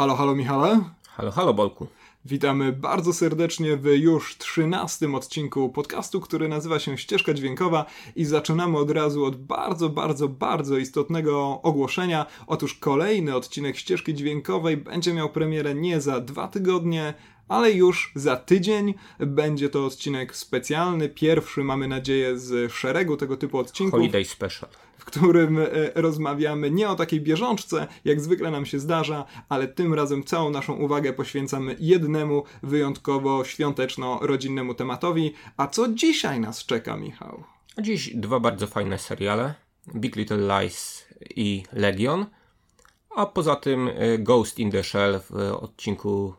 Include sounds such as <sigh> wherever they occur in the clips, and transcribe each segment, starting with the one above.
Halo, halo Michale. Halo, halo Bolku. Witamy bardzo serdecznie w już trzynastym odcinku podcastu, który nazywa się Ścieżka Dźwiękowa i zaczynamy od razu od bardzo, bardzo, bardzo istotnego ogłoszenia. Otóż kolejny odcinek Ścieżki Dźwiękowej będzie miał premierę nie za dwa tygodnie, ale już za tydzień będzie to odcinek specjalny. Pierwszy, mamy nadzieję, z szeregu tego typu odcinków. Holiday Special w którym e, rozmawiamy nie o takiej bieżączce, jak zwykle nam się zdarza, ale tym razem całą naszą uwagę poświęcamy jednemu wyjątkowo świąteczno-rodzinnemu tematowi. A co dzisiaj nas czeka, Michał? Dziś dwa bardzo fajne seriale: Big Little Lies i Legion. A poza tym e, Ghost in the Shell w odcinku,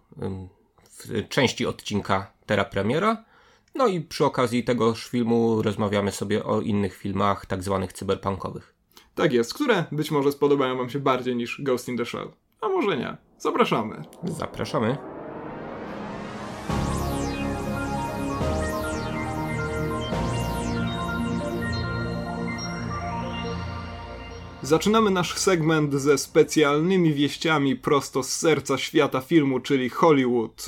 w części odcinka Terra Premiera no i przy okazji tegoż filmu rozmawiamy sobie o innych filmach, tak zwanych cyberpunkowych. Tak jest, które być może spodobają Wam się bardziej niż Ghost in the Shell. A może nie. Zapraszamy. Zapraszamy. Zaczynamy nasz segment ze specjalnymi wieściami prosto z serca świata filmu, czyli Hollywood.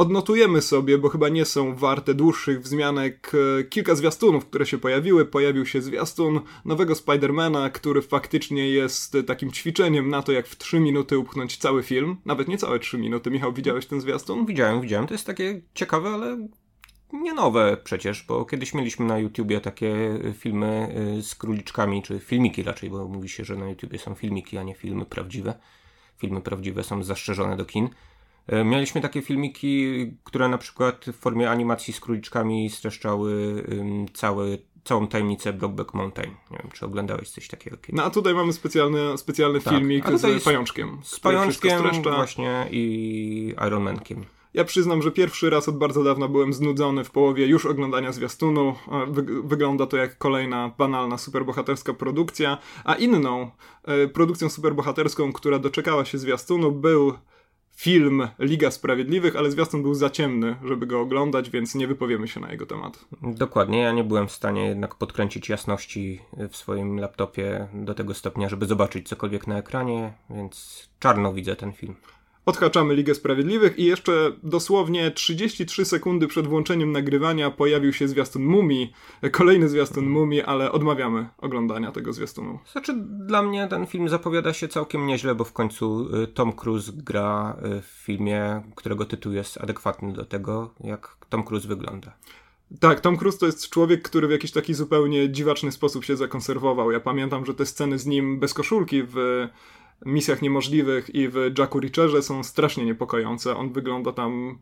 Odnotujemy sobie, bo chyba nie są warte dłuższych wzmianek, e, kilka zwiastunów, które się pojawiły. Pojawił się zwiastun nowego Spidermana, który faktycznie jest takim ćwiczeniem na to, jak w 3 minuty upchnąć cały film. Nawet nie całe 3 minuty. Michał, widziałeś ten zwiastun? Widziałem, widziałem. To jest takie ciekawe, ale nie nowe przecież, bo kiedyś mieliśmy na YouTubie takie filmy y, z króliczkami, czy filmiki raczej, bo mówi się, że na YouTubie są filmiki, a nie filmy prawdziwe. Filmy prawdziwe są zastrzeżone do kin. E, mieliśmy takie filmiki, które na przykład w formie animacji z króliczkami streszczały cały, całą tajemnicę Brokeback Mountain. Nie wiem, czy oglądałeś coś takiego kiedyś. No a tutaj mamy specjalny, specjalny tak. filmik z pajączkiem. Z pajączkiem właśnie i Ironmankiem. Ja przyznam, że pierwszy raz od bardzo dawna byłem znudzony w połowie już oglądania zwiastunu. Wy wygląda to jak kolejna banalna superbohaterska produkcja, a inną e, produkcją superbohaterską, która doczekała się zwiastunu był film Liga Sprawiedliwych, ale zwiastun był za ciemny, żeby go oglądać, więc nie wypowiemy się na jego temat. Dokładnie, ja nie byłem w stanie jednak podkręcić jasności w swoim laptopie do tego stopnia, żeby zobaczyć cokolwiek na ekranie, więc czarno widzę ten film. Odhaczamy Ligę Sprawiedliwych i jeszcze dosłownie 33 sekundy przed włączeniem nagrywania pojawił się zwiastun Mumii, kolejny zwiastun Mumii, ale odmawiamy oglądania tego zwiastunu. Znaczy, dla mnie ten film zapowiada się całkiem nieźle, bo w końcu y, Tom Cruise gra y, w filmie, którego tytuł jest adekwatny do tego, jak Tom Cruise wygląda. Tak, Tom Cruise to jest człowiek, który w jakiś taki zupełnie dziwaczny sposób się zakonserwował. Ja pamiętam, że te sceny z nim bez koszulki w misjach niemożliwych i w Jacku Richerze są strasznie niepokojące. On wygląda tam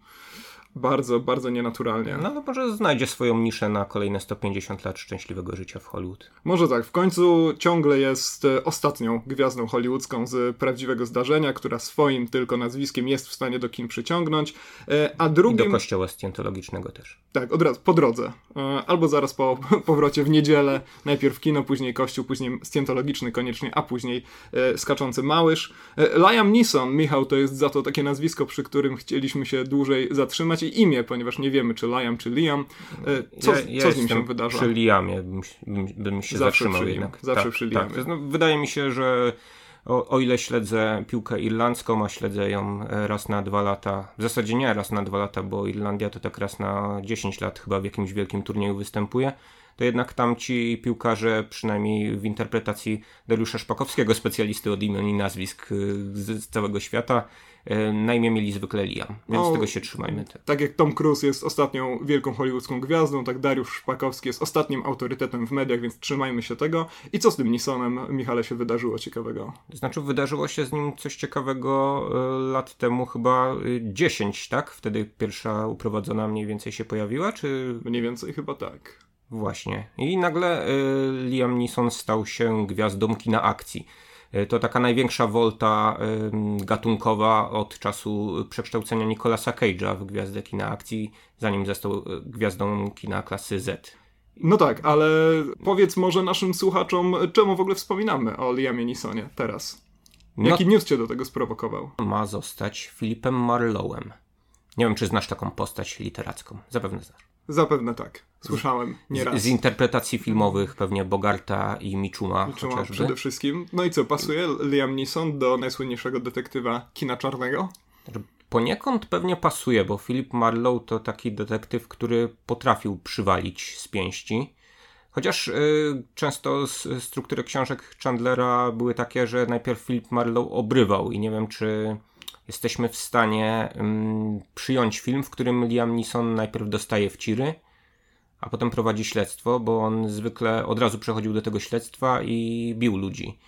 bardzo, bardzo nienaturalnie. No może znajdzie swoją niszę na kolejne 150 lat szczęśliwego życia w Hollywood. Może tak. W końcu ciągle jest e, ostatnią gwiazdą hollywoodzką z prawdziwego zdarzenia, która swoim tylko nazwiskiem jest w stanie do kin przyciągnąć, e, a drugim... I do kościoła scjentologicznego też. Tak, od razu, po drodze. E, albo zaraz po <laughs> powrocie w niedzielę. Najpierw kino, później kościół, później scjentologiczny koniecznie, a później skaczący małysz. Liam Neeson, Michał, to jest za to takie nazwisko, przy którym chcieliśmy się dłużej zatrzymać imię, ponieważ nie wiemy, czy Liam, czy Liam. E, co, ja, ja co z nim się wydarza? Przy Liamie bym, bym, się zawsze zatrzymał jednak. Zawsze tak, przy Liamie. Tak. No, wydaje mi się, że o, o, ile śledzę piłkę irlandzką, a śledzę ją raz na dwa lata, w zasadzie nie raz na dwa lata, bo Irlandia to tak raz na 10 lat chyba w jakimś wielkim turnieju występuje, to jednak tam ci piłkarze, przynajmniej w interpretacji Dariusza Szpakowskiego, specjalisty od imion i nazwisk y, z całego świata, na imię mieli zwykle Liam, więc no, tego się trzymajmy. Tak jak Tom Cruise jest ostatnią wielką hollywoodzką gwiazdą, tak Dariusz Szpakowski jest ostatnim autorytetem w mediach, więc trzymajmy się tego. I co z tym Nisonem, Michale, się wydarzyło ciekawego? Znaczy, wydarzyło się z nim coś ciekawego y, lat temu, chyba 10, tak? Wtedy pierwsza uprowadzona mniej więcej się pojawiła, czy... Mniej więcej chyba tak. Właśnie. I nagle y, Liam Neeson stał się gwiazdą kina akcji. Y, to taka największa wolta gatunkowa od czasu przekształcenia Nicolasa Cage'a w gwiazdę kina akcji, zanim został y, gwiazdą kina klasy Z. No tak, ale powiedz może naszym słuchaczom, czemu w ogóle wspominamy o Liamie Neesonie teraz? No Jaki no, news cię do tego sprowokował? Ma zostać Filipem Marlowem. Nie wiem, czy znasz taką postać literacką. Zapewne znasz. Zapewne tak. Słyszałem nieraz. Z, z interpretacji filmowych pewnie Bogarta i Michuma, Michuma chociażby. przede wszystkim. No i co, pasuje Liam Neeson do najsłynniejszego detektywa kina czarnego? Poniekąd pewnie pasuje, bo Philip Marlowe to taki detektyw, który potrafił przywalić z pięści. Chociaż y, często struktury książek Chandlera były takie, że najpierw Philip Marlowe obrywał i nie wiem, czy jesteśmy w stanie ym, przyjąć film, w którym Liam Neeson najpierw dostaje wciry, a potem prowadzi śledztwo, bo on zwykle od razu przechodził do tego śledztwa i bił ludzi.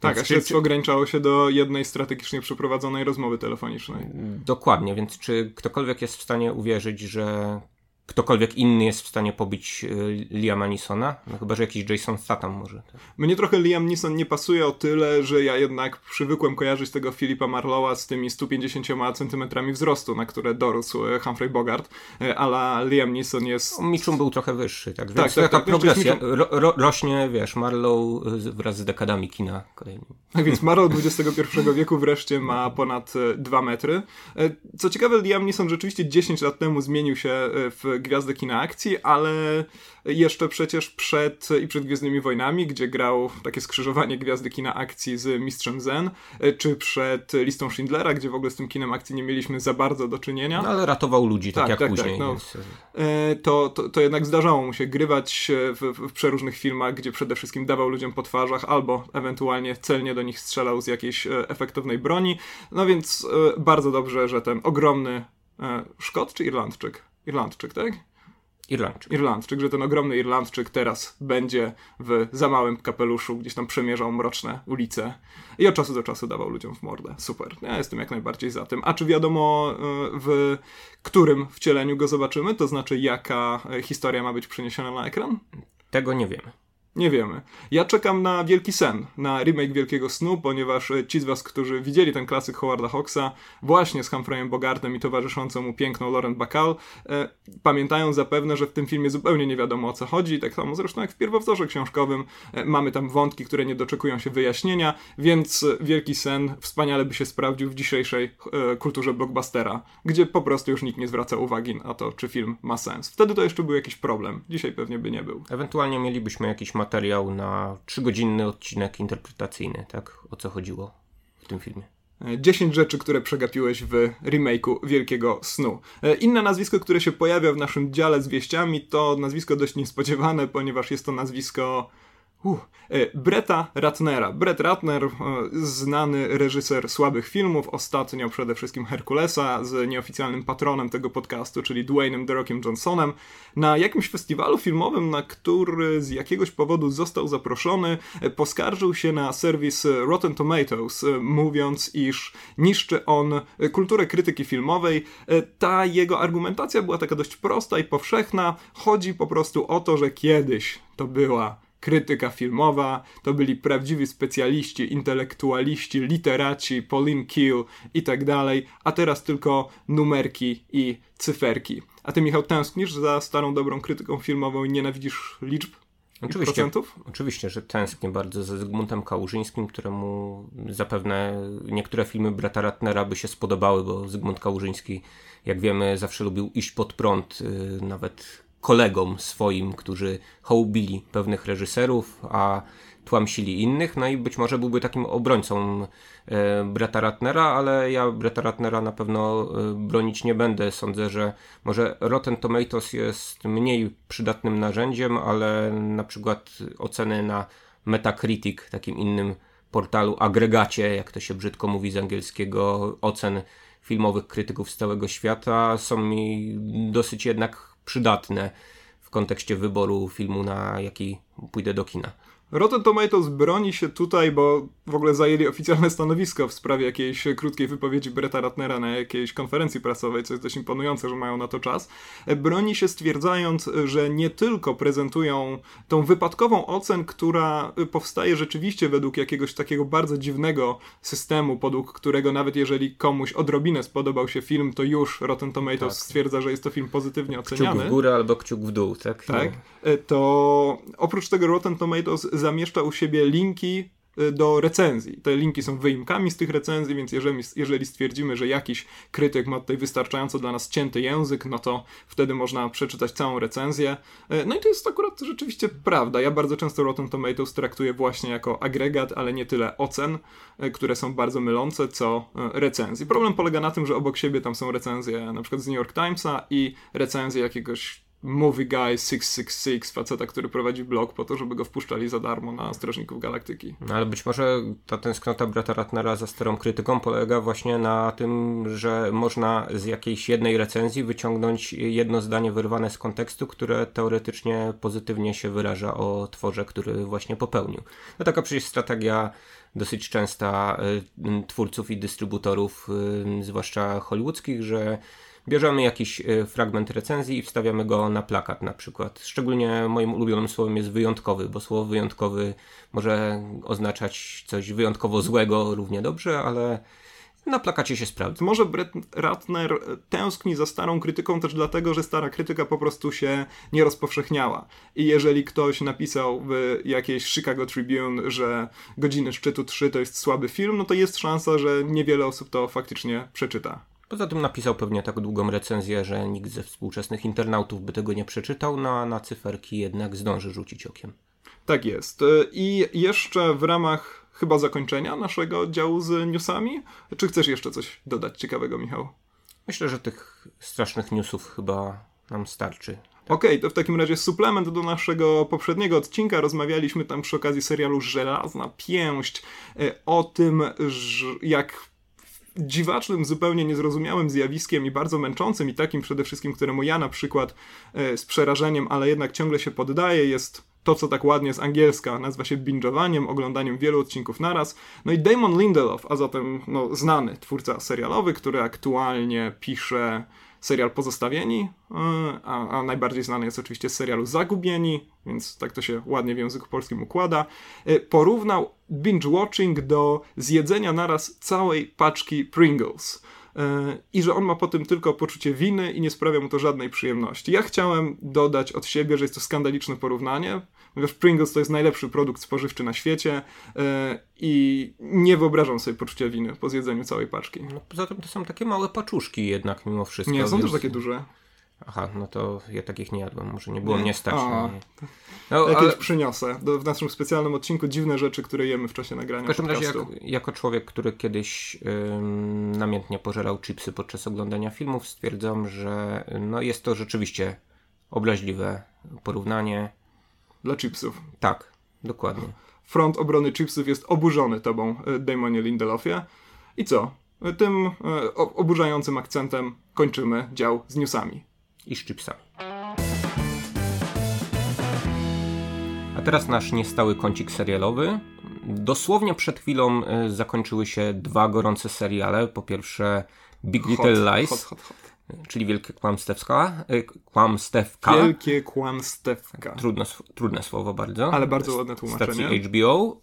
Tak, Więc a czy- śledztwo ograniczało się do jednej strategicznie przeprowadzonej rozmowy telefonicznej. Dokładnie, więc czy ktokolwiek jest w stanie uwierzyć, że ktokolwiek inny jest w stanie pobić y, Liama Neesona? No chyba, że jakiś Jason Statham może. tak. Mnie trochę Liam Neeson nie pasuje o tyle, że ja jednak przywykłem kojarzyć tego Filipa Marlowa z tymi 150 centymetrami wzrostu, na które dorósł e, Humphrey Bogart, e, ale Liam Neeson jest... Miczum był trochę wyższy, tak? Tak, tak, taka tak, progresja. Ro, ro, rośnie, wiesz, Marlow wraz z dekadami kina kolejnymi. Tak więc Marlow XXI wieku wreszcie ma ponad 2 metry. E, Co ciekawe, Liam Neeson rzeczywiście 10 lat temu zmienił się e, w gwiazdę kina akcji, ale jeszcze przecież przed i przed Gwiezdnymi Wojnami, gdzie grał takie skrzyżowanie gwiazdy kina akcji z Mistrzem Zen, e, czy przed listą Schindlera, gdzie w ogóle z tym kinem akcji nie mieliśmy za bardzo do czynienia. No, ale ratował ludzi, tak, Tak, jak tak, później. tak, no. więc, e, to, to, to jednak zdarzało mu się grywać e, w, w, w przeróżnych filmach, gdzie przede wszystkim dawał ludziom po twarzach albo ewentualnie celnie do nich strzelał z jakiejś e, efektownej broni. No więc e, bardzo dobrze, że ten ogromny e, Szkot czy Irlandczyk? Irlandczyk, tak? Irlandczyk. Irlandczyk, że ten ogromny Irlandczyk teraz będzie w za małym kapeluszu gdzieś tam przemierzał mroczne ulice i od czasu do czasu dawał ludziom w mordę. Super. Ja jestem jak najbardziej za tym. A czy wiadomo w którym wcieleniu go zobaczymy? To znaczy jaka historia ma być przeniesiona na ekran? Tego nie wiemy. Nie wiemy. Ja czekam na Wielki Sen, na remake Wielkiego Snu, ponieważ e, ci z was, którzy widzieli ten klasyk Howarda Hawksa, właśnie z Humphreyem Bogartem i towarzyszącą mu piękną Lauren Bacall, e, pamiętają zapewne, że w tym filmie zupełnie nie wiadomo o co chodzi, tak samo zresztą jak w pierwowzorze książkowym. E, mamy tam wątki, które nie doczekują się wyjaśnienia, więc e, Wielki Sen wspaniale by się sprawdził w dzisiejszej e, kulturze blockbustera, gdzie po prostu już nikt nie zwraca uwagi na to, czy film ma sens. Wtedy to jeszcze był jakiś problem, dzisiaj pewnie by nie był. Ewentualnie mielibyśmy jakiś materiał na trzygodzinny odcinek interpretacyjny, tak? O co chodziło w tym filmie. 10 rzeczy, które przegapiłeś w remake'u Wielkiego Snu. E, Inne nazwisko, które się pojawia w naszym dziale z wieściami, to nazwisko dość niespodziewane, ponieważ jest to nazwisko uh, Bretta Ratnera. Brett Ratner, e, znany reżyser słabych filmów, ostatnio przede wszystkim Herkulesa, z nieoficjalnym patronem tego podcastu, czyli Dwaynem The Rockiem Johnsonem, na jakimś festiwalu filmowym, na który z jakiegoś powodu został zaproszony, e, poskarżył się na serwis Rotten Tomatoes, mówiąc, iż niszczy on kulturę krytyki filmowej. Ta jego argumentacja była taka dość prosta i powszechna. Chodzi po prostu o to, że kiedyś to była krytyka filmowa, to byli prawdziwi specjaliści, intelektualiści, literaci, Pauline Kiel i tak dalej, a teraz tylko numerki i cyferki. A ty, Michał, tęsknisz za starą, dobrą krytyką filmową i nienawidzisz liczb Oczywiście. procentów? Oczywiście, że tęsknię bardzo za Zygmuntem Kałużyńskim, któremu zapewne niektóre filmy Brata Ratnera by się spodobały, bo Zygmunt Kałużyński, jak wiemy, zawsze lubił iść pod prąd, y, nawet kolegom swoim, którzy hołbili pewnych reżyserów, a tłamsili innych, no i być może byłby takim obrońcą e, Breta Ratnera, ale ja Breta Ratnera na pewno e, bronić nie będę. Sądzę, że może Rotten Tomatoes jest mniej przydatnym narzędziem, ale na przykład oceny na Metacritic, takim innym portalu, agregacie, jak to się brzydko mówi z angielskiego, ocen filmowych krytyków z całego świata są mi dosyć jednak przydatne w kontekście wyboru filmu, na jaki pójdę do kina. Rotten Tomatoes broni się tutaj, bo w ogóle zajęli oficjalne stanowisko w sprawie jakiejś krótkiej wypowiedzi Bretta Ratnera na jakiejś konferencji prasowej, co jest dość imponujące, że mają na to czas. Broni się stwierdzając, że nie tylko prezentują tą wypadkową ocen, która powstaje rzeczywiście według jakiegoś takiego bardzo dziwnego systemu, podług którego nawet jeżeli komuś odrobinę spodobał się film, to już Rotten Tomatoes Tak. stwierdza, że jest to film pozytywnie Kciuk oceniany w górę albo kciuk w dół, tak? tak, No. to oprócz tego Rotten Tomatoes zamieszcza u siebie linki y, do recenzji. Te linki są wyimkami z tych recenzji, więc jeżeli, jeżeli stwierdzimy, że jakiś krytyk ma tutaj wystarczająco dla nas cięty język, no to wtedy można przeczytać całą recenzję. Y, no i to jest akurat rzeczywiście prawda. Ja bardzo często Rotten Tomatoes traktuję właśnie jako agregat, ale nie tyle ocen, y, które są bardzo mylące, co recenzji. Problem polega na tym, że obok siebie tam są recenzje na przykład z New York Timesa i recenzje jakiegoś Movie Guy 666, faceta, który prowadzi blog po to, żeby go wpuszczali za darmo na Strażników Galaktyki. No, ale być może ta tęsknota Brata Ratnera za starą krytyką polega właśnie na tym, że można z jakiejś jednej recenzji wyciągnąć jedno zdanie wyrwane z kontekstu, które teoretycznie pozytywnie się wyraża o tworze, który właśnie popełnił. No taka przecież strategia dosyć częsta y, twórców i dystrybutorów, y, zwłaszcza hollywoodzkich, że bierzemy jakiś e, fragment recenzji i wstawiamy go na plakat na przykład. Szczególnie moim ulubionym słowem jest wyjątkowy, bo słowo wyjątkowy może oznaczać coś wyjątkowo złego równie dobrze, ale na plakacie się sprawdza. Może Brett Ratner tęskni za starą krytyką też dlatego, że stara krytyka po prostu się nie rozpowszechniała. I jeżeli ktoś napisał w jakiejś Chicago Tribune, że Godziny Szczytu 3 to jest słaby film, no to jest szansa, że niewiele osób to faktycznie przeczyta. Poza tym napisał pewnie tak długą recenzję, że nikt ze współczesnych internautów by tego nie przeczytał, no a na cyferki jednak zdąży rzucić okiem. Tak jest. I jeszcze w ramach chyba zakończenia naszego działu z newsami, czy chcesz jeszcze coś dodać ciekawego, Michał? Myślę, że tych strasznych newsów chyba nam starczy. Tak. Okej, okay, to w takim razie suplement do naszego poprzedniego odcinka. Rozmawialiśmy tam przy okazji serialu Żelazna Pięść e, o tym, jak dziwacznym, zupełnie niezrozumiałym zjawiskiem i bardzo męczącym i takim przede wszystkim, któremu ja na przykład e, z przerażeniem, ale jednak ciągle się poddaję, jest to, co tak ładnie z angielska nazywa się binge'owaniem, oglądaniem wielu odcinków naraz. No i Damon Lindelof, a zatem no, znany twórca serialowy, który aktualnie pisze serial Pozostawieni, e, a, a, najbardziej znany jest oczywiście z serialu Zagubieni, więc tak to się ładnie w języku polskim układa, e, porównał binge-watching do zjedzenia naraz całej paczki Pringles. E, I że on ma po tym tylko poczucie winy i nie sprawia mu to żadnej przyjemności. Ja chciałem dodać od siebie, że jest to skandaliczne porównanie, ponieważ Pringles to jest najlepszy produkt spożywczy na świecie e, i nie wyobrażam sobie poczucia winy po zjedzeniu całej paczki. No, poza tym to są takie małe paczuszki jednak mimo wszystko. Nie, są więc... też takie duże. Aha, no to ja takich nie jadłem, może nie było nie? mnie stać. A, no, ja ale... przyniosę do, w naszym specjalnym odcinku dziwne rzeczy, które jemy w czasie nagrania W każdym razie jak, jako człowiek, który kiedyś ym, namiętnie pożerał chipsy podczas oglądania filmów, stwierdzam, że no, jest to rzeczywiście obraźliwe porównanie. Dla chipsów. Tak, dokładnie. Front obrony chipsów jest oburzony tobą, e, Damonie Lindelofie. I co? Tym e, oburzającym akcentem kończymy dział z newsami i z chipsami. A teraz nasz niestały kącik serialowy. Dosłownie przed chwilą e, zakończyły się dwa gorące seriale. Po pierwsze Big hot, Little Lies. Hot, hot, czyli Wielkie Kłamstewka. E, kłamstewka. Wielkie Kłamstewka. Trudne, trudne słowo bardzo. Ale bardzo ładne tłumaczenie. Stacji HBO.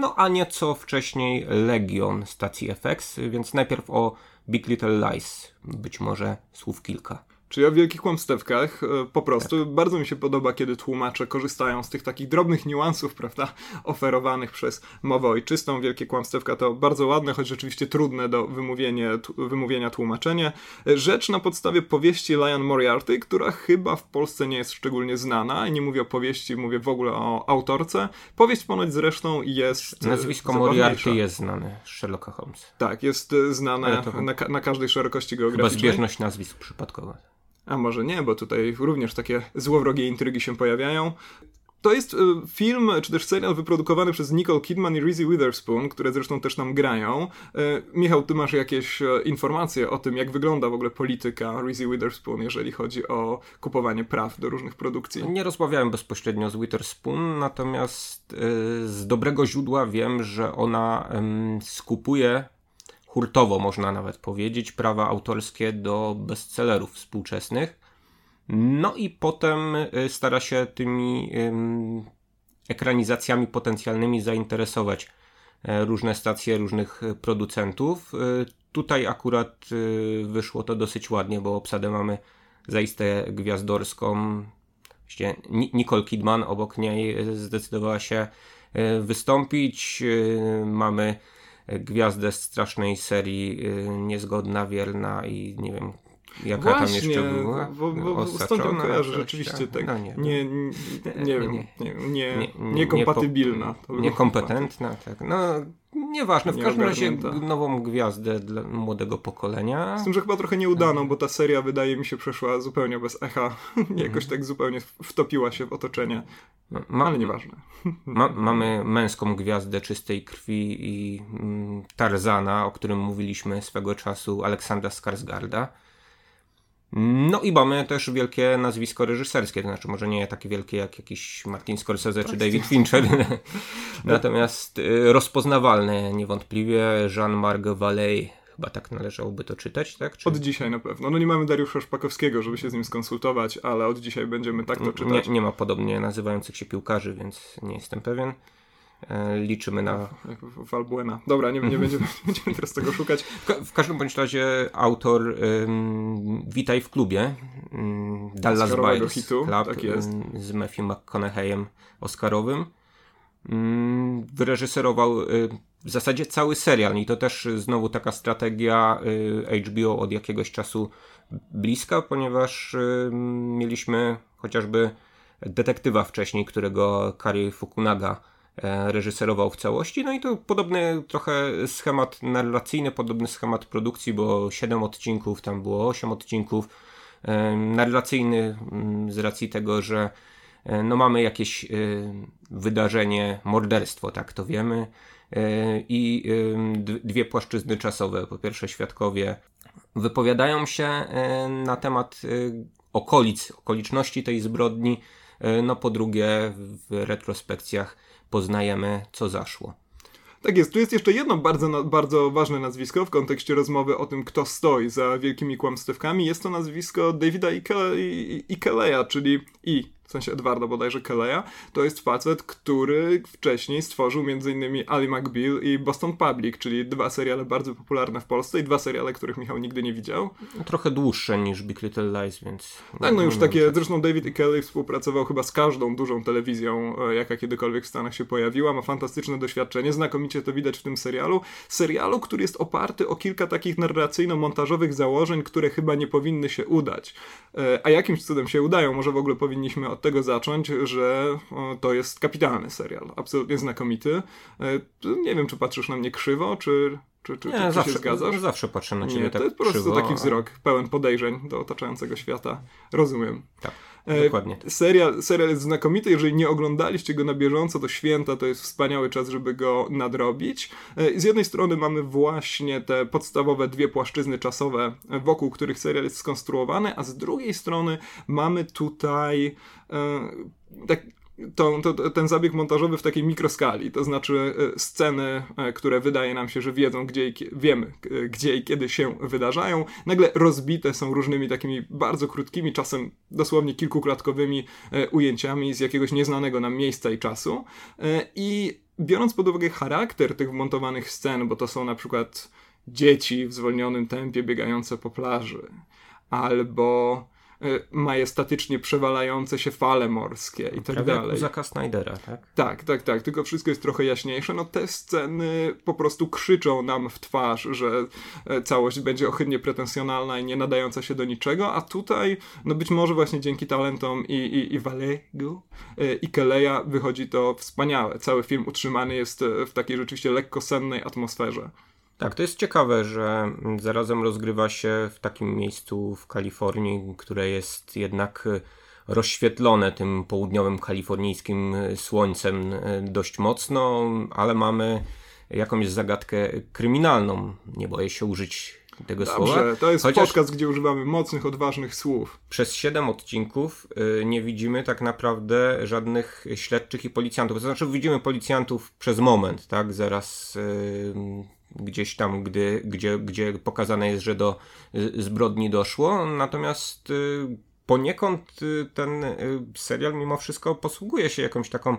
No a nieco wcześniej Legion stacji FX, więc najpierw o Big Little Lies. Być może słów kilka. Czyli o wielkich kłamstewkach. E, po prostu tak. bardzo mi się podoba, kiedy tłumacze korzystają z tych takich drobnych niuansów, prawda, oferowanych przez mowę ojczystą. Wielkie kłamstewka to bardzo ładne, choć rzeczywiście trudne do wymówienia, wymówienia tłumaczenie. E, rzecz na podstawie powieści Lion Moriarty, która chyba w Polsce nie jest szczególnie znana. I nie mówię o powieści, mówię w ogóle o autorce. Powieść ponoć zresztą jest. E, Nazwisko Moriarty jest znane z Sherlocka Holmes. Tak, jest znane to... na, na, każdej szerokości geograficznej. Chyba zbieżność nazwisk przypadkowa. A może nie, bo tutaj również takie złowrogie intrygi się pojawiają. To jest e, film, czy też serial wyprodukowany przez Nicole Kidman i Reese Witherspoon, które zresztą też nam grają. E, Michał, ty masz jakieś e, informacje o tym, jak wygląda w ogóle polityka Reese Witherspoon, jeżeli chodzi o kupowanie praw do różnych produkcji? Nie rozmawiałem bezpośrednio z Witherspoon, natomiast z dobrego źródła wiem, że ona skupuje hurtowo można nawet powiedzieć, prawa autorskie do bestsellerów współczesnych. No i potem y, stara się tymi ekranizacjami potencjalnymi zainteresować e, różne stacje różnych producentów. Y, tutaj akurat y, wyszło to dosyć ładnie, bo obsadę mamy zaiste gwiazdorską. Nicole Kidman obok niej zdecydowała się wystąpić. Mamy gwiazdę strasznej serii Niezgodna, Wierna i nie wiem Jaka Właśnie, tam jeszcze była? Bo, bo, stąd ją kojarzę rzeczywiście tak. No nie, nie, nie, nie, wiem, nie, nie, nie, niekompatybilna. Niekompetentna, tak. No nieważne, w każdym razie nową gwiazdę dla młodego pokolenia. Z tym, że chyba trochę nieudaną, bo ta seria wydaje mi się przeszła zupełnie bez echa. <laughs> Jakoś mhm. tak zupełnie wtopiła się w otoczenie. Ma, ale nieważne. Ma, mamy męską gwiazdę czystej krwi i mm, Tarzana, o którym mówiliśmy swego czasu, Aleksandra Skarsgarda. No i mamy też wielkie nazwisko reżyserskie, to znaczy może nie takie wielkie jak jakiś Martin Scorsese czy David Fincher, <laughs> natomiast y, rozpoznawalne niewątpliwie Jean-Marc Vallée, chyba tak należałoby to czytać, tak? Czy... Od dzisiaj na pewno. No nie mamy Dariusza Szpakowskiego, żeby się z nim skonsultować, ale od dzisiaj będziemy tak to czytać. Nie, nie ma podobnie nazywających się piłkarzy, więc nie jestem pewien. E, liczymy na... Valbuena. Dobra, nie, nie będziemy, <laughs> będziemy teraz tego szukać. W, każdym bądź razie autor um, Witaj w klubie um, Dallas Buyers hitu, Club tak. Um, z Matthew McConaugheyem Oscarowym. Wyreżyserował y, w zasadzie cały serial i to też znowu taka strategia y, HBO od jakiegoś czasu bliska, ponieważ y, mieliśmy chociażby detektywa wcześniej, którego Kari Fukunaga reżyserował w całości. No i to podobny trochę schemat narracyjny, podobny schemat produkcji, bo 7 odcinków, tam było 8 odcinków. E, narracyjny mm, z racji tego, że e, no mamy jakieś wydarzenie, morderstwo, tak to wiemy. I dwie płaszczyzny czasowe. Po pierwsze, świadkowie wypowiadają się na temat okolic, okoliczności tej zbrodni. No po drugie, w retrospekcjach poznajemy, co zaszło. Tak jest, tu jest jeszcze jedno bardzo, bardzo ważne nazwisko w kontekście rozmowy o tym, kto stoi za wielkimi kłamstewkami. Jest to nazwisko Davida Ikeleya, czyli I w sensie Edwarda bodajże Kelleya, to jest facet, który wcześniej stworzył m.in. Ali McBeal i Boston Public, czyli dwa seriale bardzo popularne w Polsce i dwa seriale, których Michał nigdy nie widział. Trochę dłuższe niż Big Little Lies, więc... Tak, no już takie, zresztą David i Kelly współpracował chyba z każdą dużą telewizją, e, jaka kiedykolwiek w Stanach się pojawiła, ma fantastyczne doświadczenie, znakomicie to widać w tym serialu. Serialu, który jest oparty o kilka takich narracyjno-montażowych założeń, które chyba nie powinny się udać. E, a jakimś cudem się udają, może w ogóle powinniśmy od tego zacząć, że to jest kapitalny serial, absolutnie znakomity. E, nie wiem, czy patrzysz na mnie krzywo, czy, czy, czy, nie, czy zawsze, się zgadzasz? Zawsze patrzę na ciebie nie, tak To jest po prostu krzywo, taki wzrok pełen podejrzeń do otaczającego świata. Rozumiem. Tak. E, Dokładnie. Serial, serial jest znakomity. Jeżeli nie oglądaliście go na bieżąco, to święta to jest wspaniały czas, żeby go nadrobić. E, z jednej strony mamy właśnie te podstawowe dwie płaszczyzny czasowe, wokół których serial jest skonstruowany, a z drugiej strony mamy tutaj e, tak, to, to, ten zabieg montażowy w takiej mikroskali, to znaczy e, sceny, e, które wydaje nam się, że wiedzą, gdzie i, wiemy, gdzie i kiedy się wydarzają, nagle rozbite są różnymi takimi bardzo krótkimi, czasem dosłownie kilkuklatkowymi e, ujęciami z jakiegoś nieznanego nam miejsca i czasu. I biorąc pod uwagę charakter tych wmontowanych scen, bo to są na przykład dzieci w zwolnionym tempie biegające po plaży, albo majestatycznie przewalające się fale morskie i tak dalej. Zaka Snydera, tak? Tak, tak, tak, tylko wszystko jest trochę jaśniejsze. No te sceny po prostu krzyczą nam w twarz, że e, całość będzie ohydnie pretensjonalna i nie nadająca się do niczego, a tutaj, no być może właśnie dzięki talentom i, i, i Valego e, i Keleja wychodzi to wspaniałe. Cały film utrzymany jest e, w takiej rzeczywiście lekko sennej atmosferze. Tak, to jest ciekawe, że zarazem rozgrywa się w takim miejscu w Kalifornii, które jest jednak e, rozświetlone tym południowym kalifornijskim e, słońcem e, dość mocno, ale mamy jakąś zagadkę kryminalną. Nie boję się użyć tego Dobrze, słowa. To jest Chociaż podcast, gdzie używamy mocnych, odważnych słów. Przez siedem odcinków nie widzimy tak naprawdę żadnych śledczych i policjantów. To znaczy widzimy policjantów przez moment, tak? Zaraz gdzieś tam, gdy, gdzie, gdzie pokazane jest, że do y, zbrodni doszło. Natomiast y, poniekąd y, ten serial mimo wszystko posługuje się jakąś taką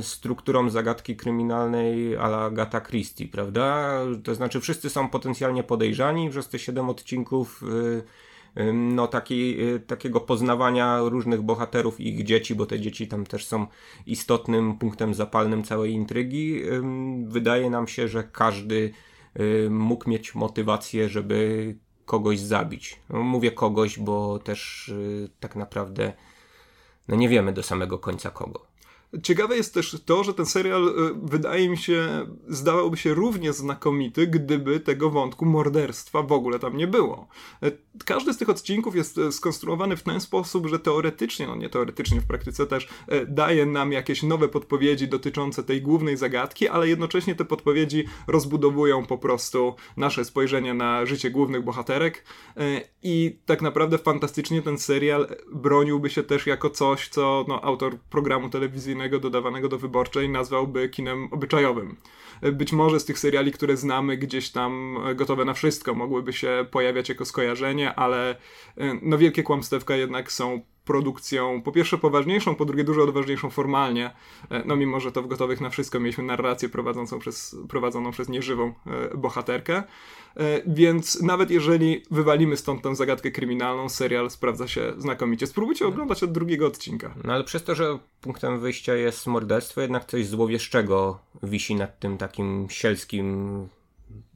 strukturą zagadki kryminalnej a la Gata Christie, prawda? To znaczy wszyscy są potencjalnie podejrzani, przez te 7 odcinków no, taki, takiego poznawania różnych bohaterów i ich dzieci, bo te dzieci tam też są istotnym punktem zapalnym całej intrygi. Wydaje nam się, że każdy mógł mieć motywację, żeby kogoś zabić. No, mówię kogoś, bo też tak naprawdę no nie wiemy do samego końca kogo. Ciekawe jest też to, że ten serial e, wydaje mi się, zdawałby się równie znakomity, gdyby tego wątku morderstwa w ogóle tam nie było. E, każdy z tych odcinków jest e, skonstruowany w ten sposób, że teoretycznie, no nie teoretycznie, w praktyce też daje nam jakieś nowe podpowiedzi dotyczące tej głównej zagadki, ale jednocześnie te podpowiedzi rozbudowują po prostu nasze spojrzenie na życie głównych bohaterek i tak naprawdę fantastycznie ten serial broniłby się też jako coś, co no, autor programu telewizyjnego dodawanego do wyborczej nazwałby kinem obyczajowym. Być może z tych seriali, które znamy gdzieś tam gotowe na wszystko, mogłyby się pojawiać jako skojarzenie, ale e, no wielkie kłamstewka jednak są produkcją po pierwsze poważniejszą, po drugie dużo odważniejszą formalnie, e, no mimo, że to w Gotowych na Wszystko mieliśmy narrację prowadzącą przez, prowadzoną przez nieżywą e, bohaterkę, e, więc nawet jeżeli wywalimy stąd tę zagadkę kryminalną, serial sprawdza się znakomicie. Spróbujcie oglądać od drugiego odcinka. No ale przez to, że punktem wyjścia jest morderstwo, jednak coś złowieszczego wisi nad tym takim sielskim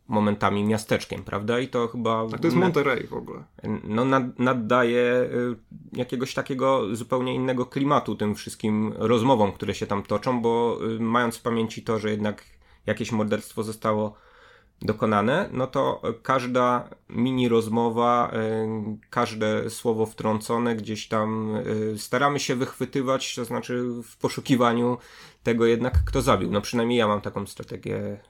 momentami miasteczkiem, prawda? I to chyba... Tak, to jest Monterey w ogóle. No, nad, naddaje y, jakiegoś takiego zupełnie innego klimatu tym wszystkim rozmowom, które się tam toczą, bo y, mając w pamięci to, że jednak jakieś morderstwo zostało dokonane, no to każda mini rozmowa, y, każde słowo wtrącone gdzieś tam staramy się wychwytywać, to znaczy w poszukiwaniu tego jednak, kto zabił. No przynajmniej ja mam taką strategię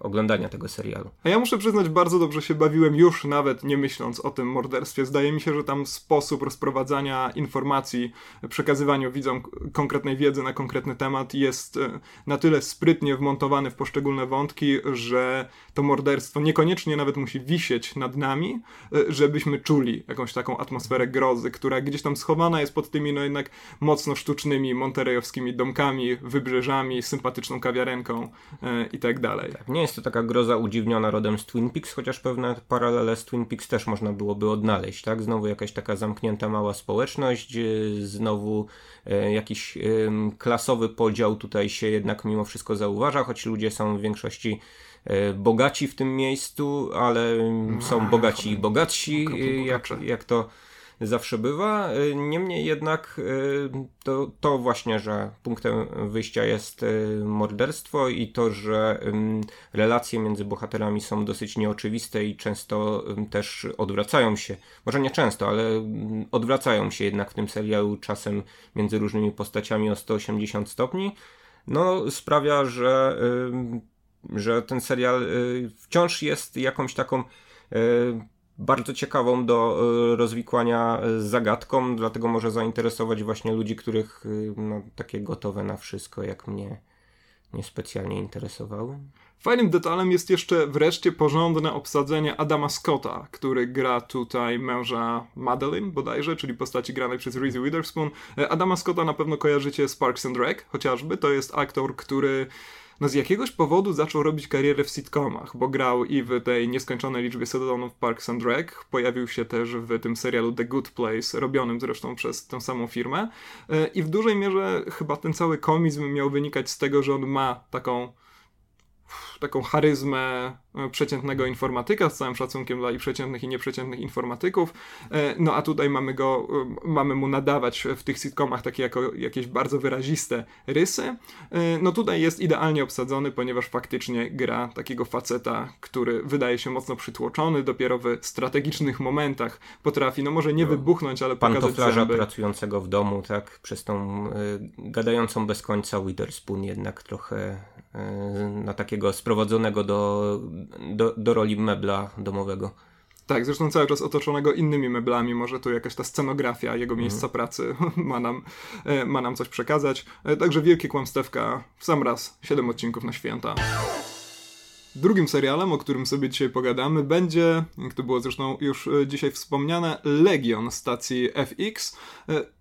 oglądania tego serialu. A ja muszę przyznać, bardzo dobrze się bawiłem już nawet nie myśląc o tym morderstwie. Zdaje mi się, że tam sposób rozprowadzania informacji, przekazywaniu widzom konkretnej wiedzy na konkretny temat jest e, na tyle sprytnie wmontowany w poszczególne wątki, że to morderstwo niekoniecznie nawet musi wisieć nad nami, e, żebyśmy czuli jakąś taką atmosferę grozy, która gdzieś tam schowana jest pod tymi no jednak mocno sztucznymi monterejowskimi domkami, wybrzeżami, sympatyczną kawiarenką e, i tak dalej. Tak, nie jest to taka groza udziwniona rodem z Twin Peaks, chociaż pewne paralele z Twin Peaks też można byłoby odnaleźć, tak? Znowu jakaś taka zamknięta mała społeczność, e, znowu e, jakiś klasowy podział tutaj się jednak mimo wszystko zauważa, choć ludzie są w większości e, bogaci w tym miejscu, ale są bogaci i bogatsi, jak, jak to zawsze bywa. Y, niemniej jednak y, to, to właśnie, że punktem wyjścia jest y, morderstwo i to, że relacje między bohaterami są dosyć nieoczywiste i często też odwracają się, może nie często, ale odwracają się jednak w tym serialu czasem między różnymi postaciami o 180 stopni, no sprawia, że, że ten serial wciąż jest jakąś taką bardzo ciekawą do e, rozwikłania e, zagadką, dlatego może zainteresować właśnie ludzi, których e, no, takie gotowe na wszystko, jak mnie niespecjalnie interesowały. Fajnym detalem jest jeszcze wreszcie porządne obsadzenie Adama Scotta, który gra tutaj męża Madeline bodajże, czyli postaci granej przez Reese Witherspoon. Adama Scotta na pewno kojarzycie z Parks and Rec chociażby. To jest aktor, który no z jakiegoś powodu zaczął robić karierę w sitcomach, bo grał i w tej nieskończonej liczbie sezonów Parks and Rec, pojawił się też w tym serialu The Good Place, robionym zresztą przez tę samą firmę. E, i w dużej mierze chyba ten cały komizm miał wynikać z tego, że on ma taką taką charyzmę E, przeciętnego informatyka, z całym szacunkiem dla i przeciętnych i nieprzeciętnych informatyków. E, no a tutaj mamy go, e, mamy mu nadawać w tych sitcomach takie jako jakieś bardzo wyraziste rysy. No tutaj jest idealnie obsadzony, ponieważ faktycznie gra takiego faceta, który wydaje się mocno przytłoczony, dopiero w strategicznych momentach potrafi, no może nie no, wybuchnąć, ale pokazać zęby. pracującego w domu, tak, przez tą y, gadającą bez końca Witherspoon jednak trochę na takiego sprowadzonego do do, do roli mebla domowego. Tak, zresztą cały czas otoczonego innymi meblami, może tu jakaś ta scenografia jego mhm. miejsca pracy <laughs> ma nam, e, ma nam coś przekazać. E, także wielkie kłamstewka, w sam raz, 7 odcinków na święta. Drugim serialem, o którym sobie dzisiaj pogadamy, będzie, jak to było zresztą już e, dzisiaj wspomniane, Legion stacji FX.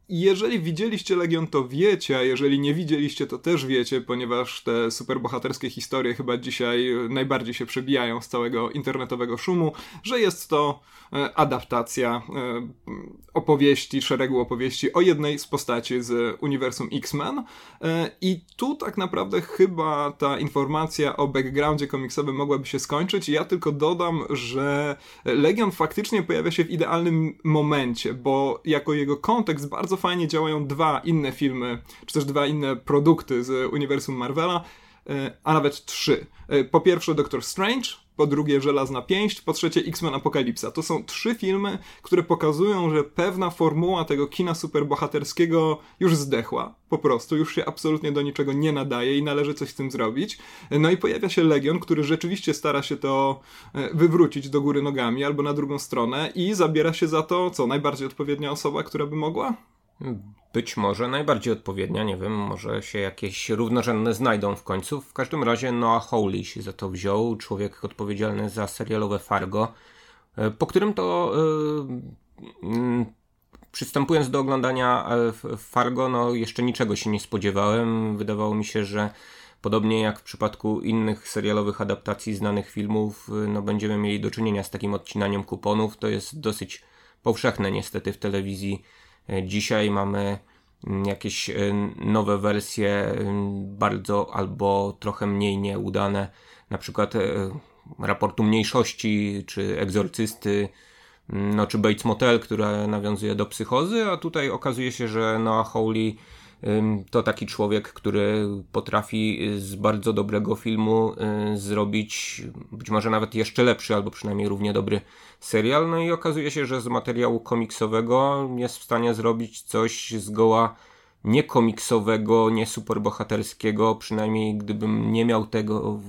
Jeżeli widzieliście Legion, to wiecie, a jeżeli nie widzieliście, to też wiecie, ponieważ te superbohaterskie historie chyba dzisiaj najbardziej się przebijają z całego internetowego szumu, że jest to e, adaptacja e, opowieści, szeregu opowieści o jednej z postaci z uniwersum X-Men. E, I tu tak naprawdę chyba ta informacja o backgroundzie komiksowym mogłaby się skończyć. Ja tylko dodam, że Legion faktycznie pojawia się w idealnym momencie, bo jako jego kontekst bardzo fajnie działają dwa inne filmy, czy też dwa inne produkty z uniwersum Marvela, e, a nawet trzy. E, po pierwsze Doctor Strange, po drugie Żelazna Pięść, po trzecie X-Men Apokalipsa. To są trzy filmy, które pokazują, że pewna formuła tego kina superbohaterskiego już zdechła. Po prostu, już się absolutnie do niczego nie nadaje i należy coś z tym zrobić. No i pojawia się Legion, który rzeczywiście stara się to e, wywrócić do góry nogami albo na drugą stronę i zabiera się za to, co najbardziej odpowiednia osoba, która by mogła? Być może najbardziej odpowiednia, nie wiem, może się jakieś równorzędne znajdą w końcu. W każdym razie Noah Hawley się za to wziął, człowiek odpowiedzialny za serialowe Fargo, e, po którym to yy, przystępując do oglądania Fargo, no jeszcze niczego się nie spodziewałem. Wydawało mi się, że podobnie jak w przypadku innych serialowych adaptacji znanych filmów, no będziemy mieli do czynienia z takim odcinaniem kuponów. To jest dosyć powszechne niestety w telewizji Dzisiaj mamy mm, jakieś e, nowe wersje, mm, bardzo albo trochę mniej nieudane, na przykład e, raportu mniejszości, czy egzorcysty, mm, no, czy Bates Motel, która nawiązuje do psychozy, a tutaj okazuje się, że Noah Hawley to taki człowiek, który potrafi z bardzo dobrego filmu y, zrobić być może nawet jeszcze lepszy, albo przynajmniej równie dobry serial. No i okazuje się, że z materiału komiksowego jest w stanie zrobić coś zgoła nie komiksowego, nie superbohaterskiego, przynajmniej gdybym nie miał tego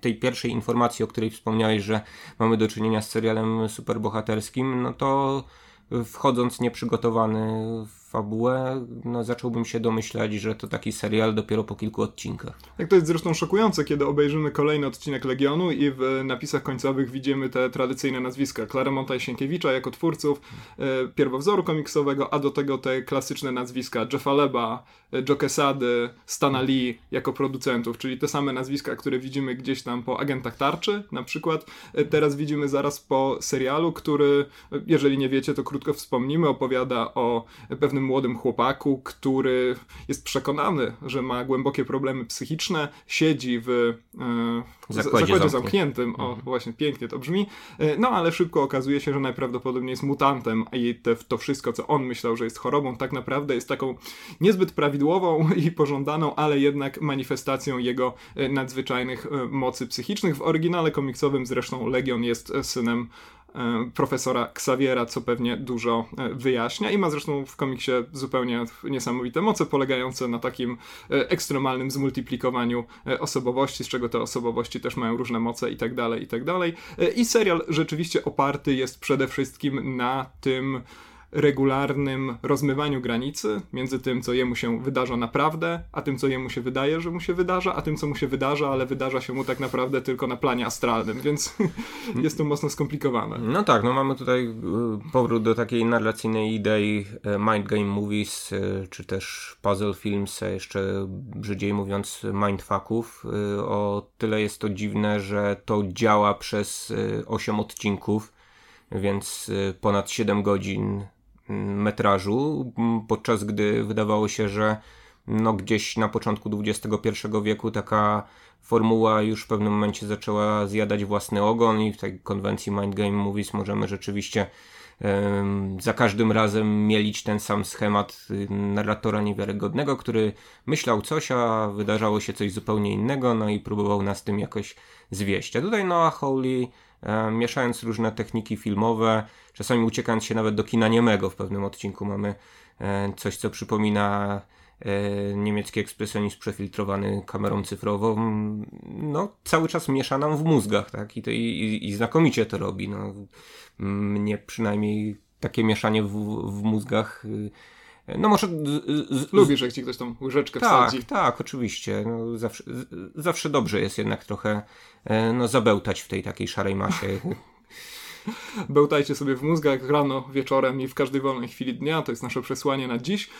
tej pierwszej informacji, o której wspomniałeś, że mamy do czynienia z serialem superbohaterskim, no to wchodząc nieprzygotowany w fabułę, no zacząłbym się domyślać, że to taki serial dopiero po kilku odcinkach. Tak to jest zresztą szokujące, kiedy obejrzymy kolejny odcinek Legionu i w napisach końcowych widzimy te tradycyjne nazwiska Claremonta i Sienkiewicza jako twórców e, pierwowzoru komiksowego, a do tego te klasyczne nazwiska Jeffa Leba, e, Joe Quesady, Stana Lee jako producentów, czyli te same nazwiska, które widzimy gdzieś tam po Agentach Tarczy na przykład. E, teraz widzimy zaraz po serialu, który, jeżeli nie wiecie, to krótko wspomnimy, opowiada o pewnym młodym chłopaku, który jest przekonany, że ma głębokie problemy psychiczne, siedzi w e, zakładzie, zakładzie zamkniętym. O, mhm. właśnie, pięknie to brzmi. E, no, ale szybko okazuje się, że najprawdopodobniej jest mutantem i te, to wszystko, co on myślał, że jest chorobą, tak naprawdę jest taką niezbyt prawidłową <laughs> i pożądaną, ale jednak manifestacją jego e, nadzwyczajnych e, mocy psychicznych. W oryginale komiksowym zresztą Legion jest synem E, profesora Xaviera, co pewnie dużo e, wyjaśnia i ma zresztą w komiksie zupełnie niesamowite moce polegające na takim e, ekstremalnym zmultiplikowaniu osobowości, z czego te osobowości też mają różne moce i tak dalej, i tak dalej. I serial rzeczywiście oparty jest przede wszystkim na tym regularnym rozmywaniu granicy między tym, co jemu się wydarza naprawdę, a tym, co jemu się wydaje, że mu się wydarza, a tym, co mu się wydarza, ale wydarza się mu tak naprawdę tylko na planie astralnym, więc <laughs> jest to mocno skomplikowane. No tak, no mamy tutaj y, powrót do takiej narracyjnej idei y, mind game movies, y, czy też puzzle films, jeszcze brzydziej mówiąc mindfucków. O tyle jest to dziwne, że to działa przez 8 odcinków, więc ponad 7 godzin metrażu, podczas gdy wydawało się, że no gdzieś na początku XXI wieku taka formuła już w pewnym momencie zaczęła zjadać własny ogon i w tej konwencji Mind Game Movies możemy rzeczywiście za każdym razem mielić ten sam schemat narratora niewiarygodnego, który myślał coś, a wydarzało się coś zupełnie innego, no i próbował nas tym jakoś zwieść. A tutaj Noah Hawley mieszając różne techniki filmowe, czasami uciekając się nawet do kina niemego. W pewnym odcinku mamy e, coś, co przypomina e, niemiecki ekspresjonizm przefiltrowany kamerą cyfrową, no cały czas miesza nam w mózgach, tak? I, to, i, i znakomicie to robi. No, mnie przynajmniej takie mieszanie w, w mózgach y, no może... Z, z, Lubisz, jak ci ktoś tą łyżeczkę tak, wsadzi. Tak, oczywiście. No, zawsze, zawsze dobrze jest jednak trochę no, zabełtać w tej takiej szarej masie. <laughs> <laughs> bełtajcie sobie w mózgach rano, wieczorem i w każdej wolnej chwili dnia, to jest nasze przesłanie na dziś.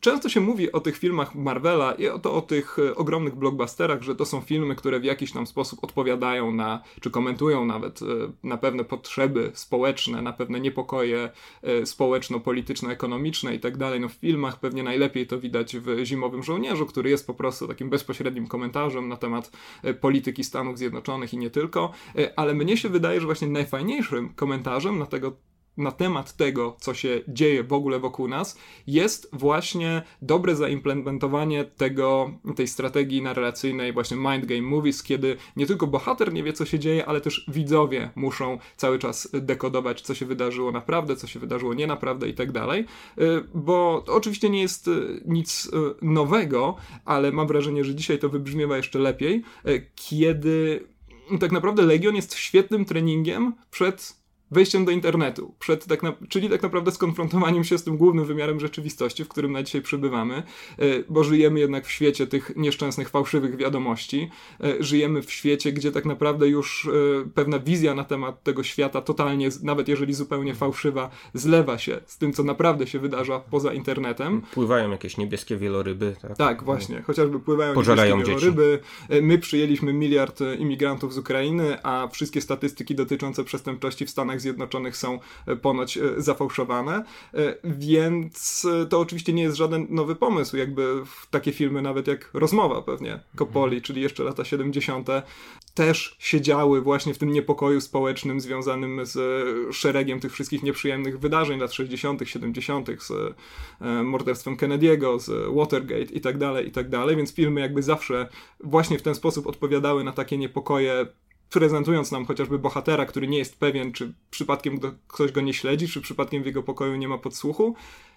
Często się mówi o tych filmach Marvela i o, to o tych e, ogromnych blockbusterach, że to są filmy, które w jakiś tam sposób odpowiadają na, czy komentują nawet e, na pewne potrzeby społeczne, na pewne niepokoje e, społeczno-polityczno-ekonomiczne i tak dalej. No w filmach pewnie najlepiej to widać w Zimowym Żołnierzu, który jest po prostu takim bezpośrednim komentarzem na temat polityki Stanów Zjednoczonych i nie tylko, ale mnie się wydaje, że właśnie najfajniejszym komentarzem na tego na temat tego, co się dzieje w ogóle wokół nas, jest właśnie dobre zaimplementowanie tego, tej strategii narracyjnej, właśnie mind game movies, kiedy nie tylko bohater nie wie, co się dzieje, ale też widzowie muszą cały czas dekodować, co się wydarzyło naprawdę, co się wydarzyło nie naprawdę i tak dalej. Y, bo to oczywiście nie jest y, nic y, nowego, ale mam wrażenie, że dzisiaj to wybrzmiewa jeszcze lepiej, kiedy tak naprawdę Legion jest świetnym treningiem przed wejściem do internetu, przed tak na, czyli tak naprawdę skonfrontowaniem się z tym głównym wymiarem rzeczywistości, w którym na dzisiaj przebywamy, e, bo żyjemy jednak w świecie tych nieszczęsnych, fałszywych wiadomości. E, żyjemy w świecie, gdzie tak naprawdę już e, pewna wizja na temat tego świata totalnie, nawet jeżeli zupełnie fałszywa, zlewa się z tym, co naprawdę się wydarza poza internetem. Pływają jakieś niebieskie wieloryby. Tak, tak właśnie. Chociażby pływają Pożerają niebieskie wieloryby. Dzieci. My przyjęliśmy miliard imigrantów z Ukrainy, a wszystkie statystyki dotyczące przestępczości w Stanach Zjednoczonych są e, ponoć e, zafałszowane, e, więc to oczywiście nie jest żaden nowy pomysł, jakby takie filmy nawet jak Rozmowa pewnie Coppoli, mhm. czyli jeszcze lata 70 też siedziały właśnie w tym niepokoju społecznym związanym z szeregiem tych wszystkich nieprzyjemnych wydarzeń lat 60., 70., z morderstwem Kennedy'ego, z Watergate i tak dalej, i tak dalej, więc filmy jakby zawsze właśnie w ten sposób odpowiadały na takie niepokoje prezentując nam chociażby bohatera, który nie jest pewien, czy przypadkiem ktoś go nie śledzi, czy przypadkiem w jego pokoju nie ma podsłuchu.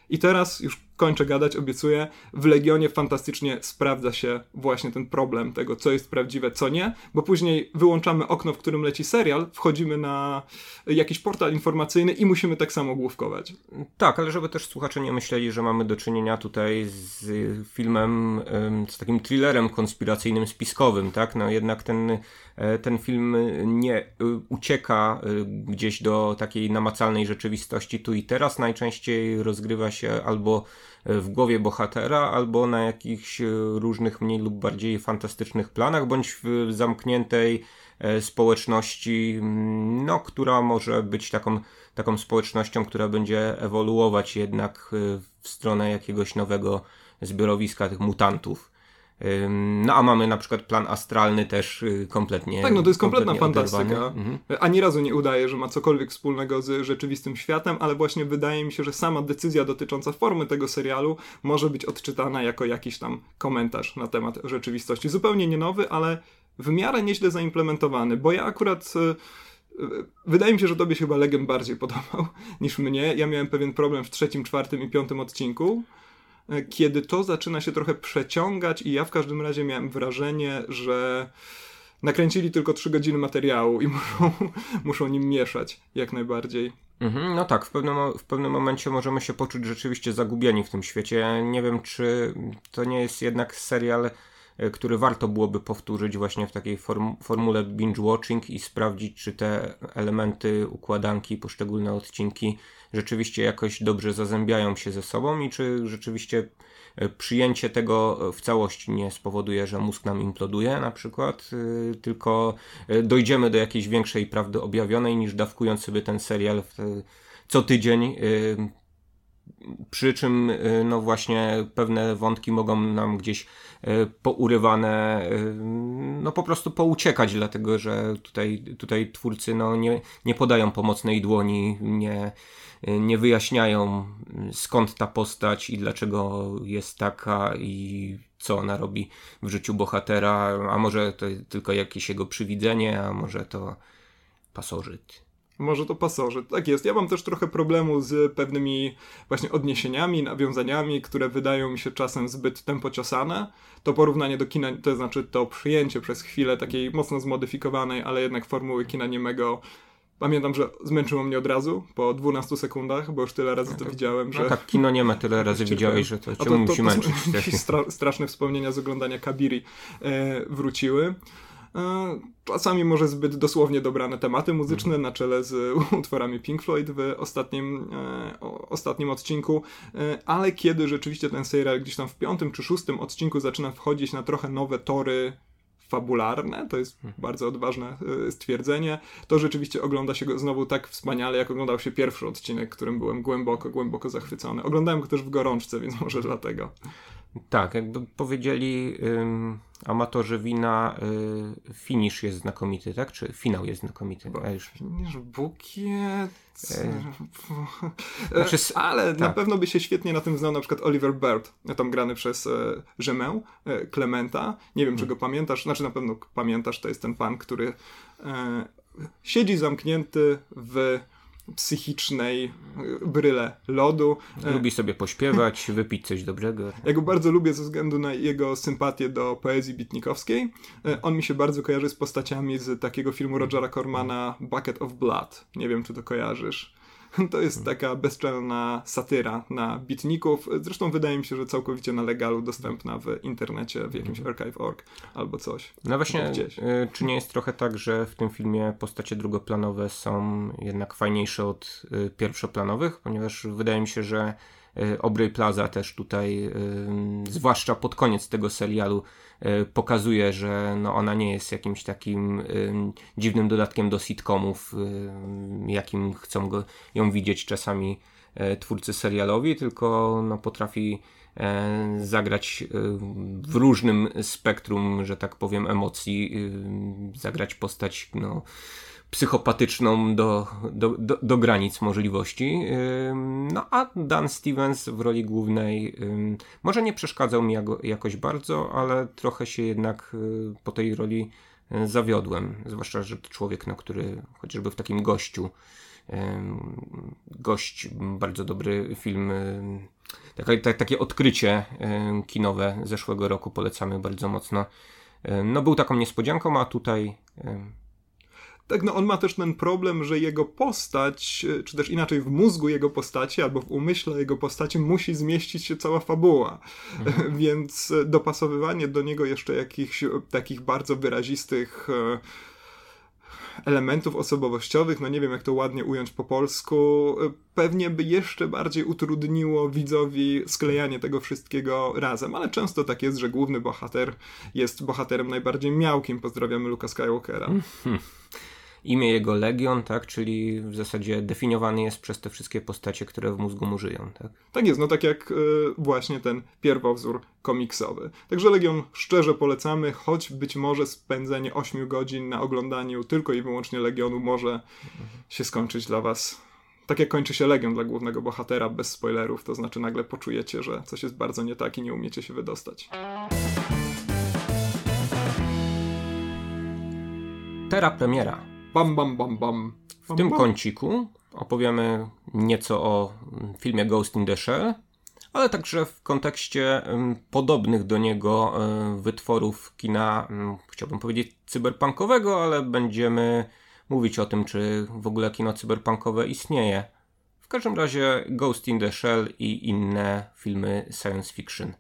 I teraz już kończę gadać, obiecuję. W Legionie fantastycznie sprawdza się właśnie ten problem tego, co jest prawdziwe, co nie, bo później wyłączamy okno, w którym leci serial, wchodzimy na jakiś portal informacyjny i musimy tak samo główkować. Tak, ale żeby też słuchacze nie myśleli, że mamy do czynienia tutaj z filmem, z takim thrillerem konspiracyjnym, spiskowym, tak? No jednak ten, e, ten film nie y, ucieka y, gdzieś do takiej namacalnej rzeczywistości tu i teraz. Najczęściej rozgrywa się albo w głowie bohatera, albo na jakichś e, różnych mniej lub bardziej fantastycznych planach, bądź w zamkniętej e, społeczności, mm, no, która może być taką, taką społecznością, która będzie ewoluować jednak e, w stronę jakiegoś nowego zbiorowiska tych mutantów. No a mamy na przykład plan astralny też y, kompletnie. Tak, no to jest kompletna fantastyka. Mhm. Ani razu nie udaje, że ma cokolwiek wspólnego z rzeczywistym światem, ale właśnie wydaje mi się, że sama decyzja dotycząca formy tego serialu może być odczytana jako jakiś tam komentarz na temat rzeczywistości. Zupełnie nie nowy, ale w miarę nieźle zaimplementowany, bo ja akurat. Y, y, wydaje mi się, że tobie się chyba Legend bardziej <laughs> podobał niż mnie. Ja miałem pewien problem w trzecim, czwartym i piątym odcinku. E, kiedy to zaczyna się trochę przeciągać i ja w każdym razie miałem wrażenie, że nakręcili tylko 3 godziny materiału i <laughs> muszą, muszą nim mieszać jak najbardziej. Mhm, no tak, w pewnym, w pewnym momencie możemy się poczuć rzeczywiście zagubieni w tym świecie. Nie wiem, czy to nie jest jednak serial, który warto byłoby powtórzyć właśnie w takiej form, formule binge-watching i sprawdzić, czy te elementy układanki, poszczególne odcinki rzeczywiście jakoś dobrze zazębiają się ze sobą i czy rzeczywiście e, przyjęcie tego w całości nie spowoduje, że mózg nam imploduje na przykład, e, tylko e, dojdziemy do jakiejś większej prawdy objawionej niż dawkując sobie ten serial co tydzień przy czym no właśnie pewne wątki mogą nam gdzieś pourywane, no po prostu pouciekać, dlatego że tutaj, tutaj twórcy no nie, nie podają pomocnej dłoni, nie, nie wyjaśniają skąd ta postać i dlaczego jest taka i co ona robi w życiu bohatera, a może to tylko jakieś jego przywidzenie, a może to pasożyt. Może to pasożyt, tak jest. Ja mam też trochę problemu z pewnymi właśnie odniesieniami, nawiązaniami, które wydają mi się czasem zbyt tempociosane. To porównanie do kina, to znaczy to przyjęcie przez chwilę takiej mocno zmodyfikowanej, ale jednak formuły kina niemego Pamiętam, że zmęczyło mnie od razu, po 12 sekundach, bo już tyle razy to, widziałem, że... No tak, kino nie ma tyle razy <laughs> widziałeś, że to cię musi męczyć. stra straszne wspomnienia z oglądania Kabiri e, wróciły. Czasami może zbyt dosłownie dobrane tematy muzyczne na czele z <laughs> utworami Pink Floyd w ostatnim, ostatnim odcinku, ale kiedy rzeczywiście ten serial gdzieś tam w piątym czy szóstym odcinku zaczyna wchodzić na trochę nowe tory fabularne, to jest hmm. bardzo odważne e, stwierdzenie, to rzeczywiście ogląda się go znowu tak wspaniale, jak oglądał się pierwszy odcinek, którym byłem głęboko, głęboko zachwycony. Oglądałem go też w gorączce, więc <laughs> może dlatego. Tak, jakby powiedzieli ym, amatorzy wina, y, finish jest znakomity, tak? Czy finał jest znakomity? Bo, już... Finish, bukiet... E... Znaczy, ale tak. na pewno by się świetnie na tym znał na przykład Oliver Bird, tam grany przez e, Rzemę, e, Clementa. Nie wiem, hmm. czy go pamiętasz, znaczy na pewno pamiętasz, to jest ten pan, który e, siedzi zamknięty w psychicznej bryle lodu. Lubi sobie pośpiewać, <laughs> wypić coś dobrego. Ja go bardzo lubię ze względu na jego sympatię do poezji bitnikowskiej. On mi się bardzo kojarzy z postaciami z takiego filmu Rogera Cormana Bucket of Blood. Nie wiem, czy to kojarzysz. <laughs> To jest taka bezczelna satyra na bitników. Zresztą wydaje mi się, że całkowicie na legalu dostępna w internecie, w jakimś mhm. archive.org albo coś. No właśnie, gdzieś. Y, czy nie jest trochę tak, że w tym filmie postacie drugoplanowe są jednak fajniejsze od y, pierwszoplanowych? Ponieważ wydaje mi się, że y, Obrej Plaza też tutaj, zwłaszcza pod koniec tego serialu, E, pokazuje, że no ona nie jest jakimś takim dziwnym dodatkiem do sitcomów, jakim chcą go, ją widzieć czasami e, twórcy serialowi, tylko no, potrafi e, zagrać w różnym spektrum, że tak powiem, emocji, zagrać postać no, psychopatyczną do, do, do, do, granic możliwości. No a Dan Stevens w roli głównej może nie przeszkadzał mi jakoś bardzo, ale trochę się jednak y, po tej roli y, zawiodłem. Zwłaszcza, że to człowiek, no, który chociażby w takim gościu, gość, bardzo dobry film, takie, takie odkrycie kinowe zeszłego roku polecamy bardzo mocno. No był taką niespodzianką, a tutaj tak, no on ma też ten problem, że jego postać, e, czy też inaczej w mózgu jego postaci, albo w umyśle jego postaci musi zmieścić się cała fabuła. Mhm. <laughs> Więc e, dopasowywanie do niego jeszcze jakichś e, takich bardzo wyrazistych elementów osobowościowych, no nie wiem jak to ładnie ująć po polsku, pewnie by jeszcze bardziej utrudniło widzowi sklejanie tego wszystkiego razem, ale często tak jest, że główny bohater jest bohaterem najbardziej miałkim. Pozdrawiamy Luka Skywalkera. Mhm imię jego Legion, tak? Czyli w zasadzie definiowany jest przez te wszystkie postacie, które w mózgu mu żyją, tak? Tak jest, no tak jak y, właśnie ten pierwowzór komiksowy. Także Legion szczerze polecamy, choć być może spędzenie 8 godzin na oglądaniu tylko i wyłącznie Legionu może się skończyć dla was tak jak kończy się Legion dla głównego bohatera, bez spoilerów, to znaczy nagle poczujecie, że coś jest bardzo nie tak i nie umiecie się wydostać. Tera premiera. Bam, bam, bam, bam. W tym kąciku opowiemy nieco o filmie Ghost in the Shell, ale także w kontekście podobnych do niego wytworów kina, chciałbym powiedzieć cyberpunkowego, ale będziemy mówić o tym, czy w ogóle kino cyberpunkowe istnieje. W każdym razie Ghost in the Shell i inne filmy science fiction.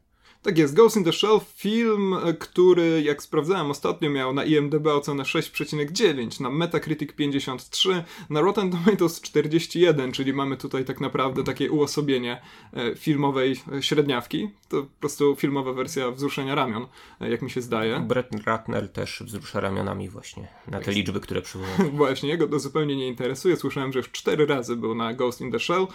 Tak jest, Ghost in the Shell, film, e, który jak sprawdzałem ostatnio miał na IMDb ocenę 6,9, na Metacritic 53, na Rotten Tomatoes 41, czyli mamy tutaj tak naprawdę takie uosobienie e, filmowej e, średniawki. To po prostu filmowa wersja wzruszenia ramion, jak mi się zdaje. Brett Ratner też wzrusza ramionami właśnie na te liczby, które przywołał. <laughs> właśnie, jego to zupełnie nie interesuje. Słyszałem, że już cztery razy był na Ghost in the Shell.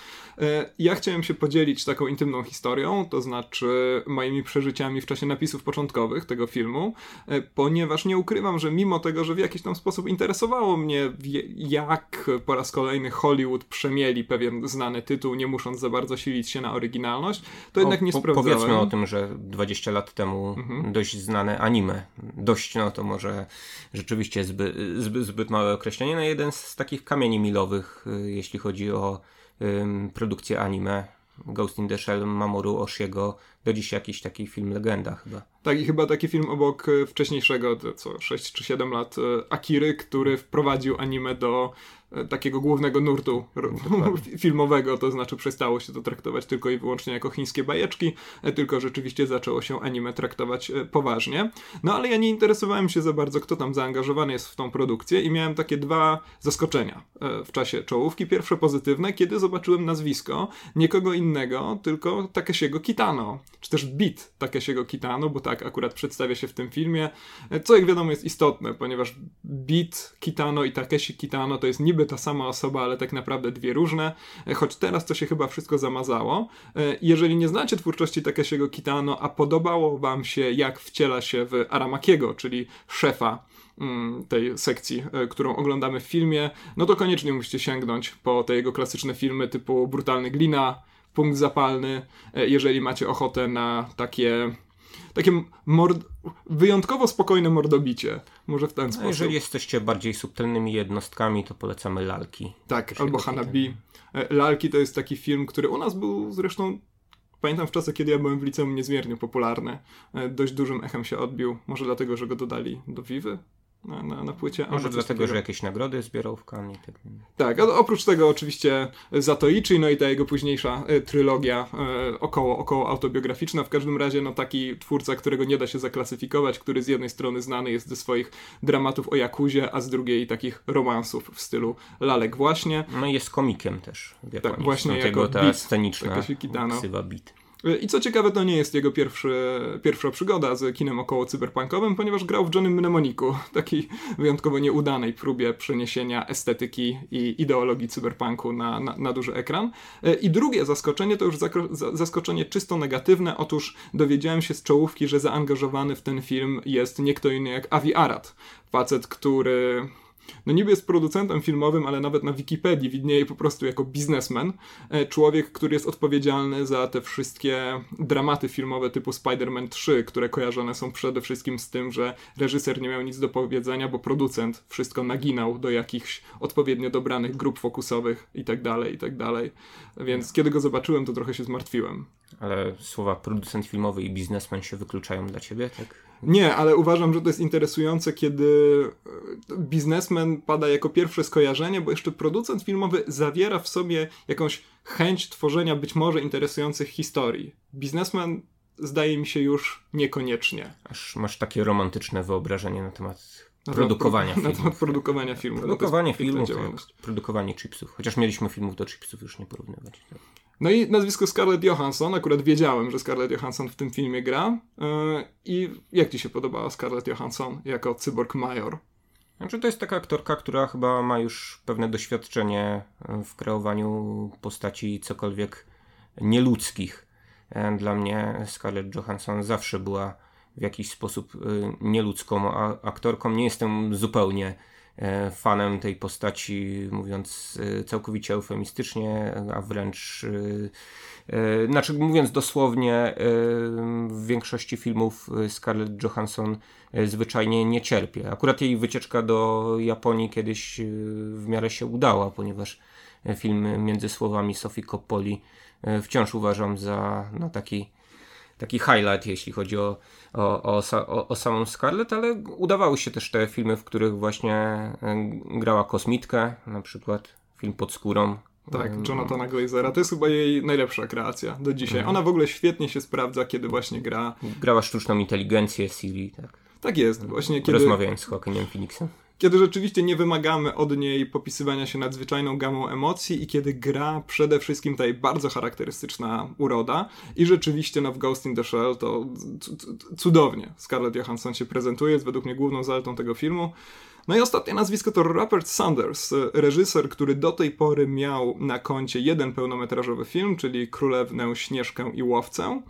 Ja chciałem się podzielić taką intymną historią, to znaczy moimi moimi przeżyciami w czasie napisów początkowych tego filmu, e, ponieważ nie ukrywam, że mimo tego, że w jakiś tam sposób interesowało mnie, jak po raz kolejny Hollywood przemieli pewien znany tytuł, nie musząc za bardzo silić się na oryginalność, to jednak nie po, sprawdzałem. Powiedzmy o tym, że 20 lat temu mhm. dość znane anime, dość, no to może rzeczywiście zbyt, zbyt, zbyt małe określenie, no jeden z takich kamieni milowych, y, jeśli chodzi o um, produkcję anime Ghost in the Shell Mamoru Oshiego do dziś jakiś taki film legenda chyba. Tak i chyba taki film obok e, wcześniejszego, co 6 czy 7 lat, e, Akiry, który wprowadził anime do takiego głównego nurtu <laughs> filmowego, to znaczy przestało się to traktować tylko i wyłącznie jako chińskie bajeczki, e, tylko rzeczywiście zaczęło się anime traktować e, poważnie. No ale ja nie interesowałem się za bardzo, kto tam zaangażowany jest w tą produkcję i miałem takie dwa zaskoczenia w czasie czołówki. Pierwsze pozytywne, kiedy zobaczyłem nazwisko nikogo innego, tylko Takeshiego Kitano, czy też beat Takeshiego Kitano, bo tak akurat przedstawia się w tym filmie, co jak wiadomo jest istotne, ponieważ beat Kitano i Takeshi Kitano to jest niby ta sama osoba, ale tak naprawdę dwie różne, choć teraz to się chyba wszystko zamazało. Jeżeli nie znacie twórczości Takeshiego Kitano, a podobało wam się jak wciela się w Aramakiego, czyli szefa mm, tej sekcji, e, którą oglądamy w filmie, no to koniecznie musicie sięgnąć po te jego klasyczne filmy typu Brutalny Glina, Punkt Zapalny, e, jeżeli macie ochotę na takie takie mord... wyjątkowo spokojne mordobicie. Może w ten no, sposób. Jeżeli jesteście bardziej subtelnymi jednostkami, to polecamy Lalki. Tak, albo Hanabi. E, Lalki to jest taki film, który u nas był zresztą Pamiętam w czasach, kiedy ja byłem w liceum niezmiernie popularny. E, dość dużym echem się odbił. Może dlatego, że go dodali do Vivy? Na, na, na płycie. Może dlatego, takiego. że jakieś nagrody zbierał w Cannes. Tak, tak a oprócz tego oczywiście Zatoichi, no i ta jego późniejsza y, trylogia y, około, około autobiograficzna. W każdym razie no taki twórca, którego nie da się zaklasyfikować, który z jednej strony znany jest ze swoich dramatów o Jakuzie, a z drugiej takich romansów w stylu lalek właśnie. No i jest komikiem też. Tak, właśnie jako ta beat, sceniczna ksywa beat. I co ciekawe, to nie jest jego pierwszy, pierwsza przygoda z kinem około cyberpunkowym, ponieważ grał w Johnnym Mnemoniku, <laughs> takiej wyjątkowo nieudanej próbie przeniesienia estetyki i ideologii cyberpunku na, na, na duży ekran. I drugie zaskoczenie to już zaskoczenie czysto negatywne. Otóż dowiedziałem się z czołówki, że zaangażowany w ten film jest nie kto inny jak Avi Arad. Facet, który no niby jest producentem filmowym, ale nawet na Wikipedii widnieje po prostu jako biznesmen. E, człowiek, który jest odpowiedzialny za te wszystkie dramaty filmowe typu Spider-Man 3, które kojarzone są przede wszystkim z tym, że reżyser nie miał nic do powiedzenia, bo producent wszystko naginał do jakichś odpowiednio dobranych grup fokusowych i tak dalej, i tak. Więc kiedy go zobaczyłem, to trochę się zmartwiłem. Ale słowa producent filmowy i biznesmen się wykluczają dla ciebie, tak? Nie, ale uważam, że to jest interesujące, kiedy e, biznesmen pada jako pierwsze skojarzenie, bo jeszcze producent filmowy zawiera w sobie jakąś chęć tworzenia być może interesujących historii. Biznesmen zdaje mi się już niekoniecznie. Aż masz takie romantyczne wyobrażenie na temat na produkowania filmów. Na temat produkowania filmów. Produkowanie filmów, tak, produkowanie chipsów. Chociaż mieliśmy filmów do chipsów, już nie porównywać. No i nazwisko Scarlett Johansson, akurat wiedziałem, że Scarlett Johansson w tym filmie gra. Yy, I jak ci się podobała Scarlett Johansson jako cyborg major? Znaczy to jest taka aktorka, która chyba ma już pewne doświadczenie w kreowaniu postaci cokolwiek nieludzkich. E, dla mnie Scarlett Johansson zawsze była w jakiś sposób nieludzką aktorką. Nie jestem zupełnie E, fanem tej postaci, mówiąc e, całkowicie eufemistycznie, a wręcz e, znaczy mówiąc dosłownie, w większości filmów Scarlett Johansson zwyczajnie nie cierpię. Akurat jej wycieczka do Japonii kiedyś w miarę się udała, ponieważ film między słowami Sofii Coppoli wciąż uważam za no, taki taki highlight, jeśli chodzi o, o, o, o, samą Scarlett, ale udawały się też te filmy, w których właśnie grała kosmitkę, na przykład film pod skórą. Tak, Jonathana Glazera. To jest chyba jej najlepsza kreacja do dzisiaj. Mhm. Ona w ogóle świetnie się sprawdza, kiedy właśnie gra. Grała sztuczną inteligencję Siri, tak. Tak jest, właśnie kiedy... Rozmawiając z Joaquinem Phoenixem kiedy rzeczywiście nie wymagamy od niej popisywania się nadzwyczajną gamą emocji i kiedy gra przede wszystkim ta jej bardzo charakterystyczna uroda i rzeczywiście no, w Ghost in the Shell to cudownie Scarlett Johansson się prezentuje, jest według mnie główną zaletą tego filmu. No i ostatnie nazwisko to Rupert Sanders, reżyser, który do tej pory miał na koncie jeden pełnometrażowy film, czyli Królewnę, Śnieżkę i Łowcę.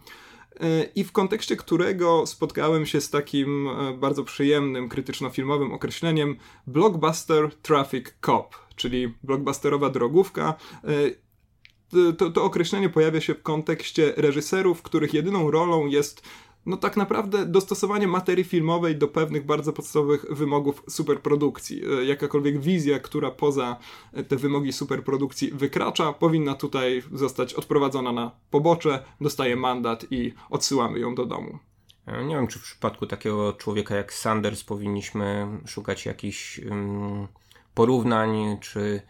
E, i w kontekście którego spotkałem się z takim e, bardzo przyjemnym, krytyczno-filmowym określeniem blockbuster traffic cop, czyli blockbusterowa drogówka. E, to, to określenie pojawia się w kontekście reżyserów, których jedyną rolą jest no tak naprawdę dostosowanie materii filmowej do pewnych bardzo podstawowych wymogów superprodukcji. E, jakakolwiek wizja, która poza e, te wymogi superprodukcji wykracza, powinna tutaj zostać odprowadzona na pobocze, dostaje mandat i odsyłamy ją do domu. E, nie wiem, czy w przypadku takiego człowieka jak Sanders powinniśmy szukać jakichś um, porównań czy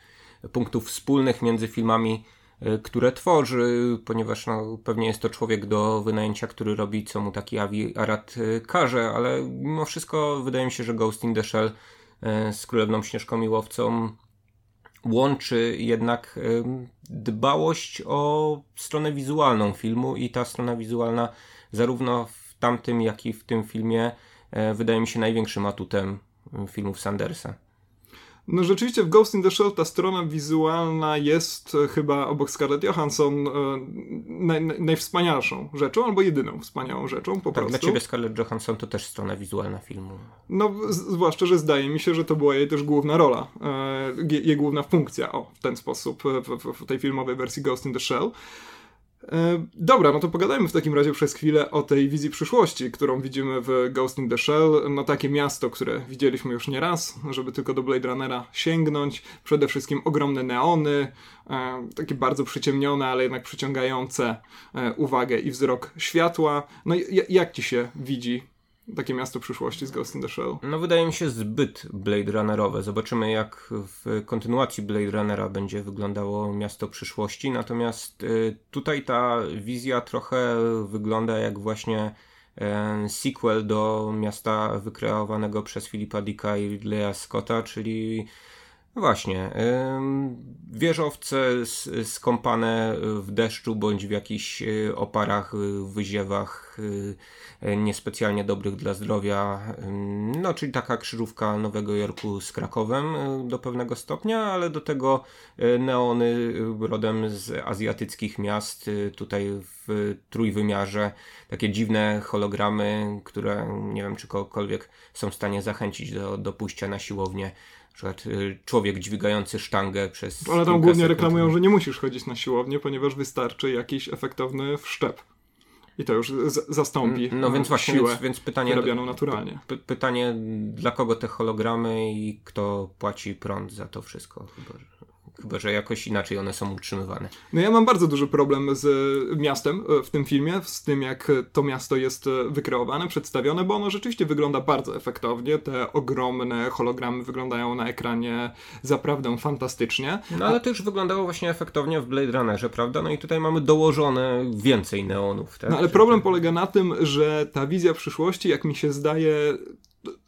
punktów wspólnych między filmami, które tworzy, ponieważ no, pewnie jest to człowiek do wynajęcia, który robi co mu taki Avi Arad e, każe, ale mimo wszystko wydaje mi się, że Ghost in the Shell z Królewną Śnieżką i Łowcą łączy jednak dbałość o stronę wizualną filmu i ta strona wizualna zarówno w tamtym, jak i w tym filmie wydaje mi się największym atutem filmów Sandersa. No rzeczywiście w Ghost in the Shell ta strona wizualna jest e, chyba obok Scarlett Johansson e, naj, najwspanialszą rzeczą, albo jedyną wspaniałą rzeczą po tak, prostu. Dla ciebie Scarlett Johansson to też strona wizualna filmu. No zwłaszcza, że zdaje mi się, że to była jej też główna rola, e, jej główna funkcja, o, w ten sposób w, w tej filmowej wersji Ghost in the Shell. E, dobra, no to pogadajmy w takim razie przez chwilę o tej wizji przyszłości, którą widzimy w Ghost in the Shell. No takie miasto, które widzieliśmy już nie raz, żeby tylko do Blade Runnera sięgnąć. Przede wszystkim ogromne neony, e, takie bardzo przyciemnione, ale jednak przyciągające e, uwagę i wzrok światła. No jak ci się widzi takie miasto przyszłości z Ghost in the Shell. No wydaje mi się zbyt Blade Runnerowe. Zobaczymy jak w kontynuacji Blade Runnera będzie wyglądało miasto przyszłości. Natomiast y, tutaj ta wizja trochę wygląda jak właśnie e, sequel do miasta wykreowanego przez Philipa Dicka i Ridleya Scotta, czyli właśnie. Wieżowce skąpane w deszczu bądź w jakichś y, oparach, y, wyziewach y, niespecjalnie dobrych dla zdrowia. No, czyli taka krzyżówka Nowego Jorku z Krakowem do pewnego stopnia, ale do tego neony rodem z azjatyckich miast, tutaj w trójwymiarze, takie dziwne hologramy, które nie wiem, czy kogokolwiek są w stanie zachęcić do, do pójścia na siłownię przykład y, człowiek dźwigający sztangę przez. Ale tam głównie sekund. reklamują, że nie musisz chodzić na siłownię, ponieważ wystarczy jakiś efektowny wszczep. I to już zastąpi no więc właśnie, siłę więc, więc pytanie, wyrobioną naturalnie. pytanie, dla kogo te hologramy i kto płaci prąd za to wszystko? Chyba, że... Chyba, że jakoś inaczej one są utrzymywane. No ja mam bardzo duży problem z miastem e, w tym filmie, z tym jak to miasto jest e, wykreowane, przedstawione, bo ono rzeczywiście wygląda bardzo efektownie. Te ogromne hologramy wyglądają na ekranie zaprawdę fantastycznie. No ale to już wyglądało właśnie efektownie w Blade Runnerze, prawda? No i tutaj mamy dołożone więcej neonów. Tak? No ale problem polega na tym, że ta wizja przyszłości, jak mi się zdaje,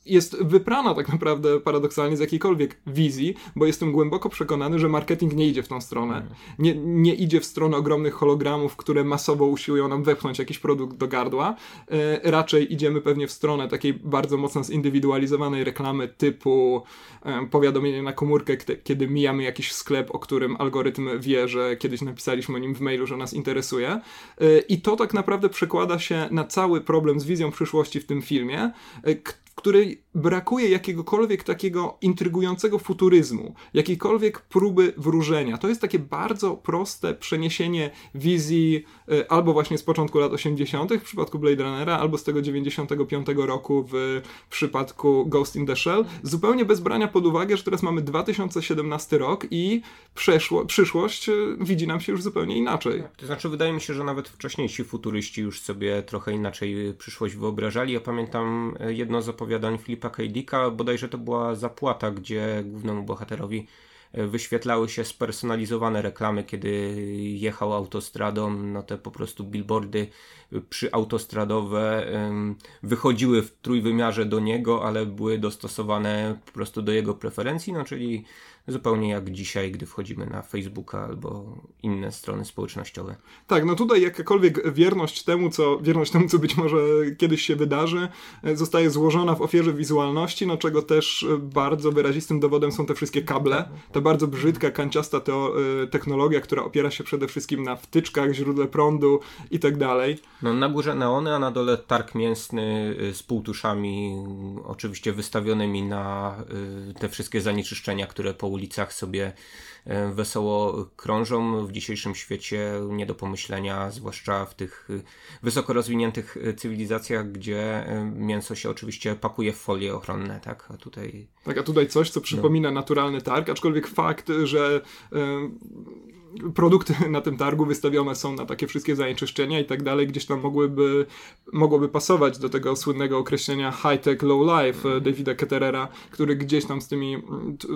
jest wyprana tak naprawdę paradoksalnie z jakiejkolwiek wizji, bo jestem głęboko przekonany, że marketing nie idzie w tą stronę. Mhm. Nie, nie idzie w stronę ogromnych hologramów, które masowo usiłują nam wepchnąć jakiś produkt do gardła. E, raczej idziemy pewnie w stronę takiej bardzo mocno zindywidualizowanej reklamy typu e, powiadomienie na komórkę, kiedy mijamy jakiś sklep, o którym algorytm wie, że kiedyś napisaliśmy o nim w mailu, że nas interesuje. E, I to tak naprawdę przekłada się na cały problem z wizją przyszłości w tym filmie, e, w której brakuje jakiegokolwiek takiego intrygującego futuryzmu, jakiejkolwiek próby wróżenia. To jest takie bardzo proste przeniesienie wizji y, albo właśnie z początku lat 80. w przypadku Blade Runnera, albo z tego 95 roku w przypadku Ghost in the Shell, zupełnie bez brania pod uwagę, że teraz mamy 2017 rok i przeszło, przyszłość y, widzi nam się już zupełnie inaczej. To znaczy, wydaje mi się, że nawet wcześniejsi futuryści już sobie trochę inaczej przyszłość wyobrażali. Ja pamiętam jedno z opowiadań Filipa K. Dicka, bodajże to była zapłata, gdzie głównemu bohaterowi e, wyświetlały się spersonalizowane reklamy, kiedy jechał autostradą, no te po prostu billboardy przyaautostradowe wychodziły w trójwymiarze do niego, ale były dostosowane po prostu do jego preferencji, no czyli zupełnie jak dzisiaj, gdy wchodzimy na Facebooka albo inne strony społecznościowe. Tak, no tutaj jakakolwiek wierność temu, co, wierność temu, co być może kiedyś się wydarzy, e, zostaje złożona w ofierze wizualności, no czego też e, bardzo wyrazistym dowodem są te wszystkie kable, ta bardzo brzydka, kanciasta teo, e, technologia, która opiera się przede wszystkim na wtyczkach, źródle prądu i tak dalej. No na górze neony, a na dole targ mięsny z półtuszami, oczywiście wystawionymi na te wszystkie zanieczyszczenia, które po ulicach sobie e, wesoło krążą. W dzisiejszym świecie nie do pomyślenia, zwłaszcza w tych e, wysoko rozwiniętych e, cywilizacjach, gdzie mięso się oczywiście pakuje w folie ochronne, tak? A tutaj... Tak, a tutaj coś, co przypomina no. naturalny targ, aczkolwiek fakt, że produkty na tym targu wystawione są na takie wszystkie zanieczyszczenia i tak dalej, gdzieś tam mogłyby, mogłoby pasować do tego słynnego określenia high-tech, low-life Davida Ketterera, który gdzieś tam z tymi mm, t,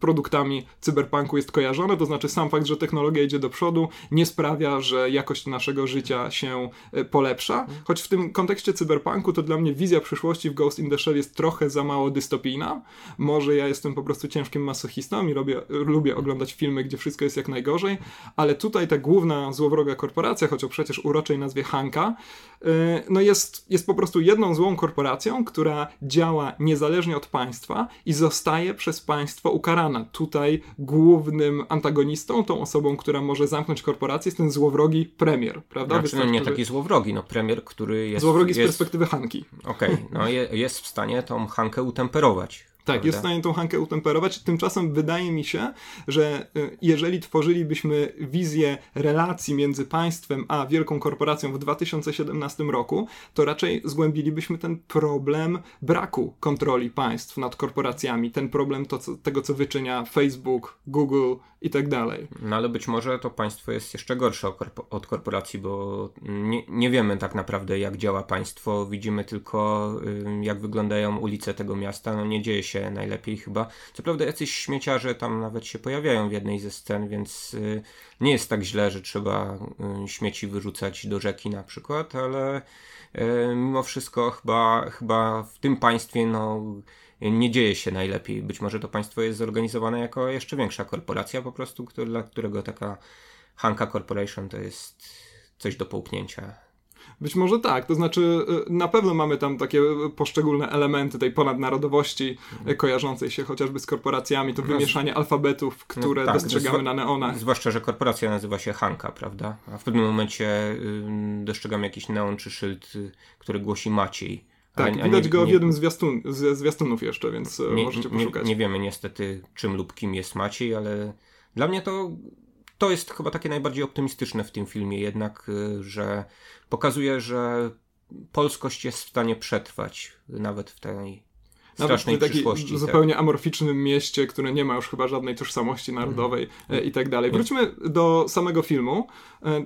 produktami cyberpunku jest kojarzony, to znaczy sam fakt, że technologia idzie do przodu nie sprawia, że jakość naszego życia się polepsza, choć w tym kontekście cyberpunku to dla mnie wizja przyszłości w Ghost in the Shell jest trochę za mało dystopijna. Może ja jestem po prostu ciężkim masochistą i robię, lubię oglądać filmy, gdzie wszystko jest jak najgorzej, ale tutaj ta główna złowroga korporacja, choć o przecież uroczej nazwie Hanka, yy, no jest, jest po prostu jedną złą korporacją, która działa niezależnie od państwa i zostaje przez państwo ukarana. Tutaj głównym antagonistą, tą osobą, która może zamknąć korporację, jest ten złowrogi premier, prawda? Znaczy, no nie taki złowrogi, no premier, który jest... Złowrogi z jest... perspektywy Hanki. Okej, okay, no je, jest w stanie tą Hankę utemperować. Tak, prawda? jest w stanie tą Hankę utemperować. Tymczasem wydaje mi się, że y, jeżeli tworzylibyśmy wizję relacji między państwem a wielką korporacją w 2017 roku, to raczej zgłębilibyśmy ten problem braku kontroli państw nad korporacjami, ten problem to, co, tego, co wyczynia Facebook, Google i tak dalej. No ale być może to państwo jest jeszcze gorsze od korporacji, bo nie, nie wiemy tak naprawdę, jak działa państwo. Widzimy tylko, y, jak wyglądają ulice tego miasta. No nie dzieje się się najlepiej chyba. Co prawda jacyś śmieciarze tam nawet się pojawiają w jednej ze scen, więc y, nie jest tak źle, że trzeba y, śmieci wyrzucać do rzeki na przykład, ale y, mimo wszystko chyba, chyba w tym państwie no nie dzieje się najlepiej. Być może to państwo jest zorganizowane jako jeszcze większa korporacja po prostu, dla którego taka Hanka Corporation to jest coś do połknięcia. Być może tak, to znaczy y, na pewno mamy tam takie poszczególne elementy tej ponadnarodowości mhm. kojarzącej się chociażby z korporacjami, to wymieszanie alfabetów, które no, tak, dostrzegamy na neonach. Zwłaszcza, że korporacja nazywa się Hanka, prawda? A w pewnym momencie y, dostrzegamy jakiś neon czy szyld, y, który głosi Maciej. Tak, a, widać nie, go w jednym zwiastun, z zwiastunów jeszcze, więc nie, możecie poszukać. Nie, nie wiemy niestety czym lub kim jest Maciej, ale dla mnie to to jest chyba takie najbardziej optymistyczne w tym filmie, jednak, że pokazuje, że polskość jest w stanie przetrwać nawet w tej strasznej nawet w przyszłości. Tak. zupełnie amorficznym mieście, które nie ma już chyba żadnej tożsamości narodowej mm. i tak dalej. Wróćmy do samego filmu e,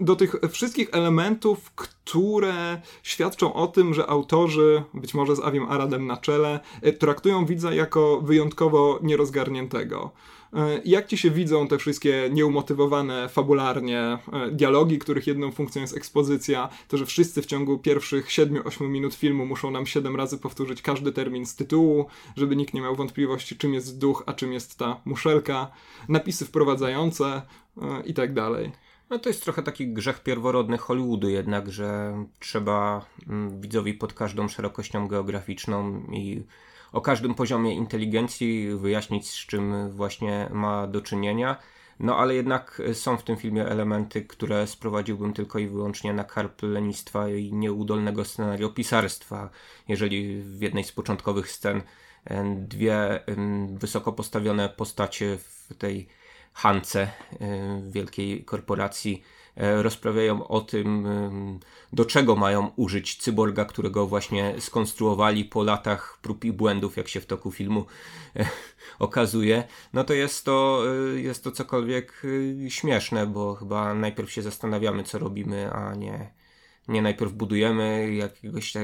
do tych wszystkich elementów, które świadczą o tym, że autorzy, być może z Avim Aradem na czele, e, traktują widza jako wyjątkowo nierozgarniętego. E, jak ci się widzą te wszystkie nieumotywowane fabularnie e, dialogi, których jedną funkcją jest ekspozycja, to, że wszyscy w ciągu pierwszych 7-8 minut filmu muszą nam 7 razy powtórzyć każdy termin z tytułu, żeby nikt nie miał wątpliwości, czym jest duch, a czym jest ta muszelka, napisy wprowadzające e, i tak. No to jest trochę taki grzech pierworodny Hollywoodu jednak, że trzeba mm, widzowi pod każdą szerokością geograficzną i o każdym poziomie inteligencji, wyjaśnić z czym właśnie ma do czynienia. No ale jednak są w tym filmie elementy, które sprowadziłbym tylko i wyłącznie na karp lenistwa i nieudolnego scenariopisarstwa. Jeżeli w jednej z początkowych scen dwie wysoko postawione postacie w tej Hance wielkiej korporacji E, rozprawiają o tym, do czego mają użyć cyborga, którego właśnie skonstruowali po latach prób i błędów, jak się w toku filmu e, <laughs> okazuje, no to jest to, e, jest to cokolwiek śmieszne, bo chyba najpierw się zastanawiamy, co robimy, a nie nie najpierw budujemy jakiegoś,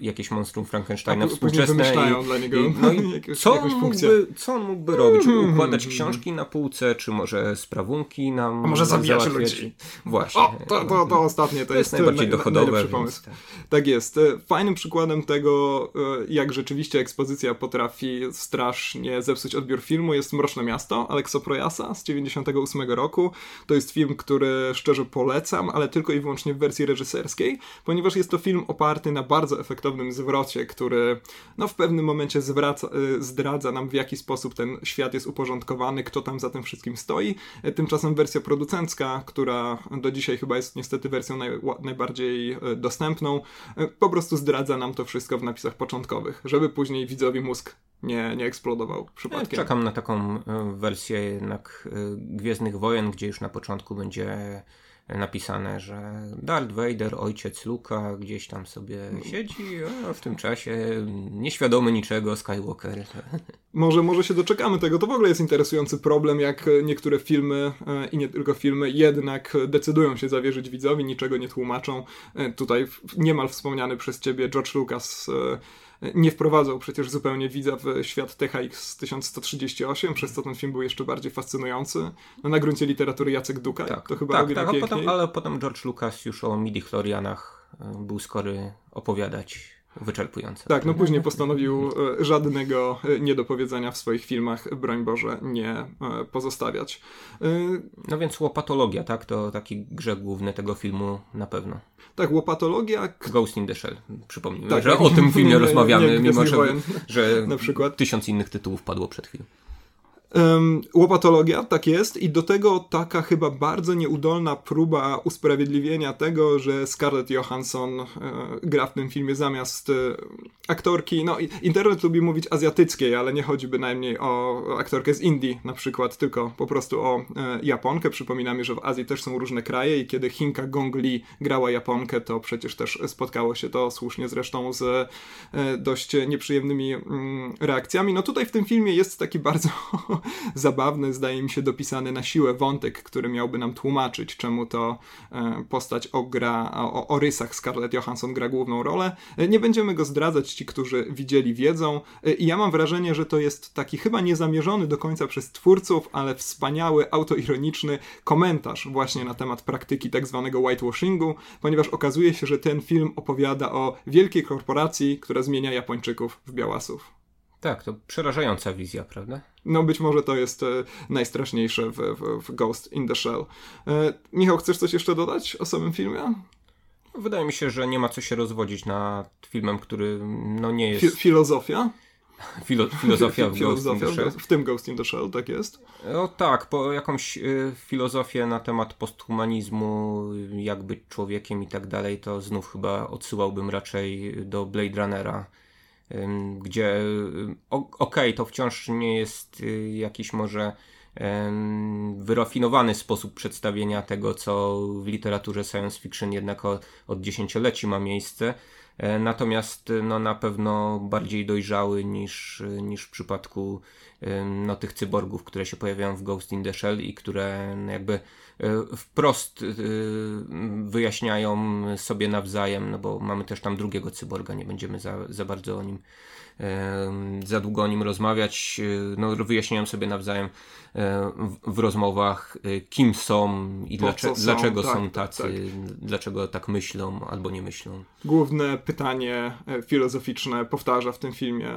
jakieś monstrum Frankensteina współczesne i, dla niego i, no i <laughs> jakieś, co, on mógłby, co on mógłby robić? Hmm. Układać książki na półce, czy może sprawunki nam A może zabijać ludzi? Właśnie. O, to, to, to ostatnie, to, to jest, jest najbardziej naj, dochodowe. pomysł. Tak. tak jest. E, fajnym przykładem tego, e, jak rzeczywiście ekspozycja potrafi strasznie zepsuć odbiór filmu jest Mroczne Miasto Alekso Projasa z 98 roku. To jest film, który szczerze polecam, ale tylko i wyłącznie w wersji reżyserskiej reżyserskiej, ponieważ jest to film oparty na bardzo efektownym zwrocie, który no, w pewnym momencie zwraca, y, zdradza nam w jaki sposób ten świat jest uporządkowany, kto tam za tym wszystkim stoi. E, tymczasem wersja producencka, która do dzisiaj chyba jest niestety wersją naj, najbardziej e, dostępną, po prostu zdradza nam to wszystko w napisach początkowych, żeby później widzowi mózg nie, nie eksplodował przypadkiem. Ja czekam na taką wersję jednak Gwiezdnych Wojen, gdzie już na początku będzie napisane, że Darth Vader, ojciec Luka, gdzieś tam sobie siedzi, a w tym czasie nieświadomy niczego Skywalker. Może, może się doczekamy tego. To w ogóle jest interesujący problem, jak niektóre filmy e, i nie tylko filmy jednak decydują się zawierzyć widzowi, niczego nie tłumaczą. E, tutaj niemal wspomniany przez ciebie George Lucas e, nie wprowadzał przecież zupełnie widza w świat THX 1138, przez co ten film był jeszcze bardziej fascynujący. No, na gruncie literatury Jacek Duka, tak, to chyba tak, tak, tak, potem, ale potem George Lucas już o midi-chlorianach e, był skory opowiadać wyczerpujące. Tak, no później postanowił e, żadnego e, niedopowiedzenia w swoich filmach, broń Boże, nie pozostawiać. No więc łopatologia, tak? To taki grzech główny tego filmu na pewno. Tak, łopatologia. Ghost in the Shell, przypomnijmy, tak, że o tym filmie rozmawiamy, nie, mimo że, że na przykład. tysiąc innych tytułów padło przed chwilą. Um, łopatologia, tak jest, i do tego taka chyba bardzo nieudolna próba usprawiedliwienia tego, że Scarlett Johansson e, gra w tym filmie zamiast e, aktorki. No, internet lubi mówić azjatyckiej, ale nie chodzi bynajmniej o aktorkę z Indii na przykład, tylko po prostu o e, Japonkę. Przypominamy, że w Azji też są różne kraje i kiedy Chinka Gong Li grała Japonkę, to przecież też spotkało się to słusznie zresztą z e, dość nieprzyjemnymi mm, reakcjami. No tutaj w tym filmie jest taki bardzo <laughs> <laughs> zabawny, zdaje mi się, dopisany na siłę wątek, który miałby nam tłumaczyć, czemu to e, postać o, gra, o, o rysach Scarlett Johansson gra główną rolę. E, nie będziemy go zdradzać, ci, którzy widzieli, wiedzą. E, I ja mam wrażenie, że to jest taki chyba niezamierzony do końca przez twórców, ale wspaniały, autoironiczny komentarz właśnie na temat praktyki tak zwanego whitewashingu, ponieważ okazuje się, że ten film opowiada o wielkiej korporacji, która zmienia Japończyków w białasów. Tak, to przerażająca wizja, prawda? No być może to jest e, najstraszniejsze w, w, w, Ghost in the Shell. E, Michał, chcesz coś jeszcze dodać o samym filmie? Wydaje mi się, że nie ma co się rozwodzić nad filmem, który no nie jest... Fi filozofia? <laughs> Filo filozofia w filozofia, <laughs> Ghost in the Shell. W tym Ghost in the Shell, tak jest? No tak, po jakąś y, filozofię na temat posthumanizmu, jak być człowiekiem i tak dalej, to znów chyba odsyłałbym raczej do Blade Runnera gdzie okej, okay, to wciąż nie jest y, jakiś może wyrafinowany sposób przedstawienia tego, co w literaturze science fiction jednak od dziesięcioleci ma miejsce, e, natomiast no, na pewno bardziej dojrzały niż, niż w przypadku no, tych cyborgów, które się pojawiają w Ghost in the Shell i które no, jakby wprost e, wyjaśniają sobie nawzajem, no bo mamy też tam drugiego cyborga, nie będziemy za, za bardzo o nim za długo o nim rozmawiać. E, no, wyjaśniają sobie nawzajem w, w rozmowach, kim są i dlaczego, są, dlaczego tak, są tak, tacy, tak, dlaczego tak myślą albo nie myślą. Główne pytanie filozoficzne powtarza w tym filmie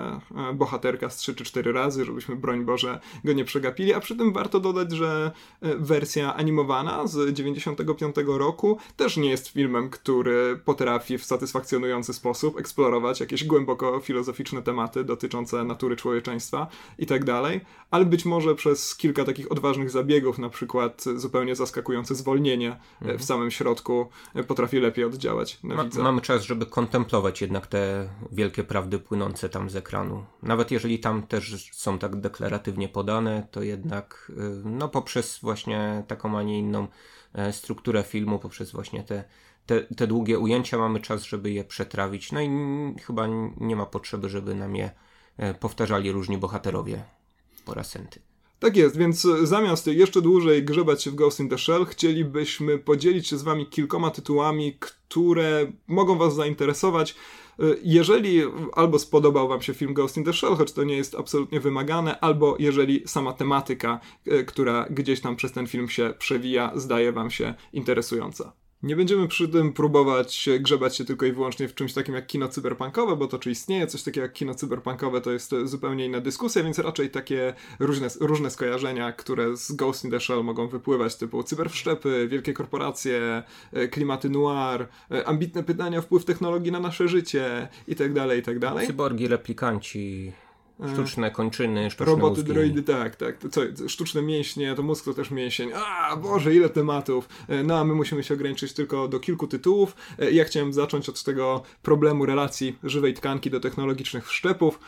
bohaterka z 3 czy 4 razy, żebyśmy broń Boże, go nie przegapili, a przy tym warto dodać, że e, wersja animowana z 95 roku też nie jest filmem, który potrafi w satysfakcjonujący sposób eksplorować jakieś głęboko filozoficzne tematy dotyczące natury człowieczeństwa i tak dalej, ale być może przez kilka takich odważnych zabiegów, na przykład zupełnie zaskakujące zwolnienie e, mhm. w samym środku e, potrafi lepiej oddziałać na Ma, Mamy czas, żeby kontemplować jednak te wielkie prawdy płynące tam z ekranu. Nawet jeżeli tam też są tak deklaratywnie podane, to jednak y, no, poprzez właśnie taką, a nie inną e, strukturę filmu, poprzez właśnie te, te, te długie ujęcia mamy czas, żeby je przetrawić. No i chyba nie ma potrzeby, żeby nam je e, powtarzali różni bohaterowie po rasenty. Tak jest, więc zamiast jeszcze dłużej grzebać się w Ghost in the Shell, chcielibyśmy podzielić się z wami kilkoma tytułami, które mogą was zainteresować. Y, jeżeli albo spodobał Wam się film Ghost in the Shell, choć to nie jest absolutnie wymagane, albo jeżeli sama tematyka, y, która gdzieś tam przez ten film się przewija, zdaje Wam się interesująca. Nie będziemy przy tym próbować grzebać się tylko i wyłącznie w czymś takim jak kino cyberpunkowe, bo to czy istnieje coś takiego jak kino cyberpunkowe, to jest zupełnie inna dyskusja, więc raczej takie różne, różne skojarzenia, które z Ghost in the Shell mogą wypływać, typu cyberwszczepy, wielkie korporacje, e, klimaty noir, e, ambitne pytania, wpływ technologii na nasze życie i tak dalej, i tak. Cyborgi, replikanci, Sztuczne kończyny, sztuczne Roboty, mózgi. droidy, tak, tak. Co, sztuczne mięśnie, to mózg to też mięsień. A, Boże, ile tematów. No a my musimy się ograniczyć tylko do kilku tytułów. Ja chciałem zacząć od tego problemu relacji żywej tkanki do technologicznych wszczepów.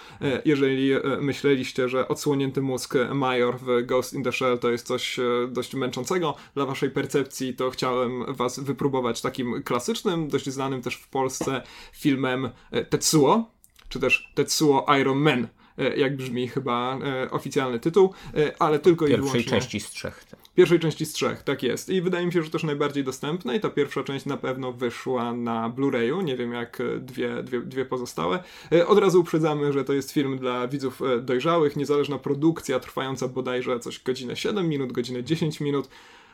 Jeżeli myśleliście, że odsłonięty mózg Major w Ghost in the Shell to jest coś dość męczącego dla waszej percepcji, to chciałem was wypróbować takim klasycznym, dość znanym też w Polsce filmem Tetsuo, czy też Tetsuo Iron Man E, jak brzmi chyba e, oficjalny tytuł, e, ale tylko pierwszej i wyłącznie... części z trzech. Tak. Pierwszej części z trzech, tak jest. I wydaje mi się, że też najbardziej dostępne i ta pierwsza część na pewno wyszła na Blu-rayu, nie wiem jak dwie, dwie, dwie pozostałe. Od razu uprzedzamy, że to jest film dla widzów dojrzałych, niezależna produkcja trwająca bodajże coś godzinę 7 minut, godzinę 10 minut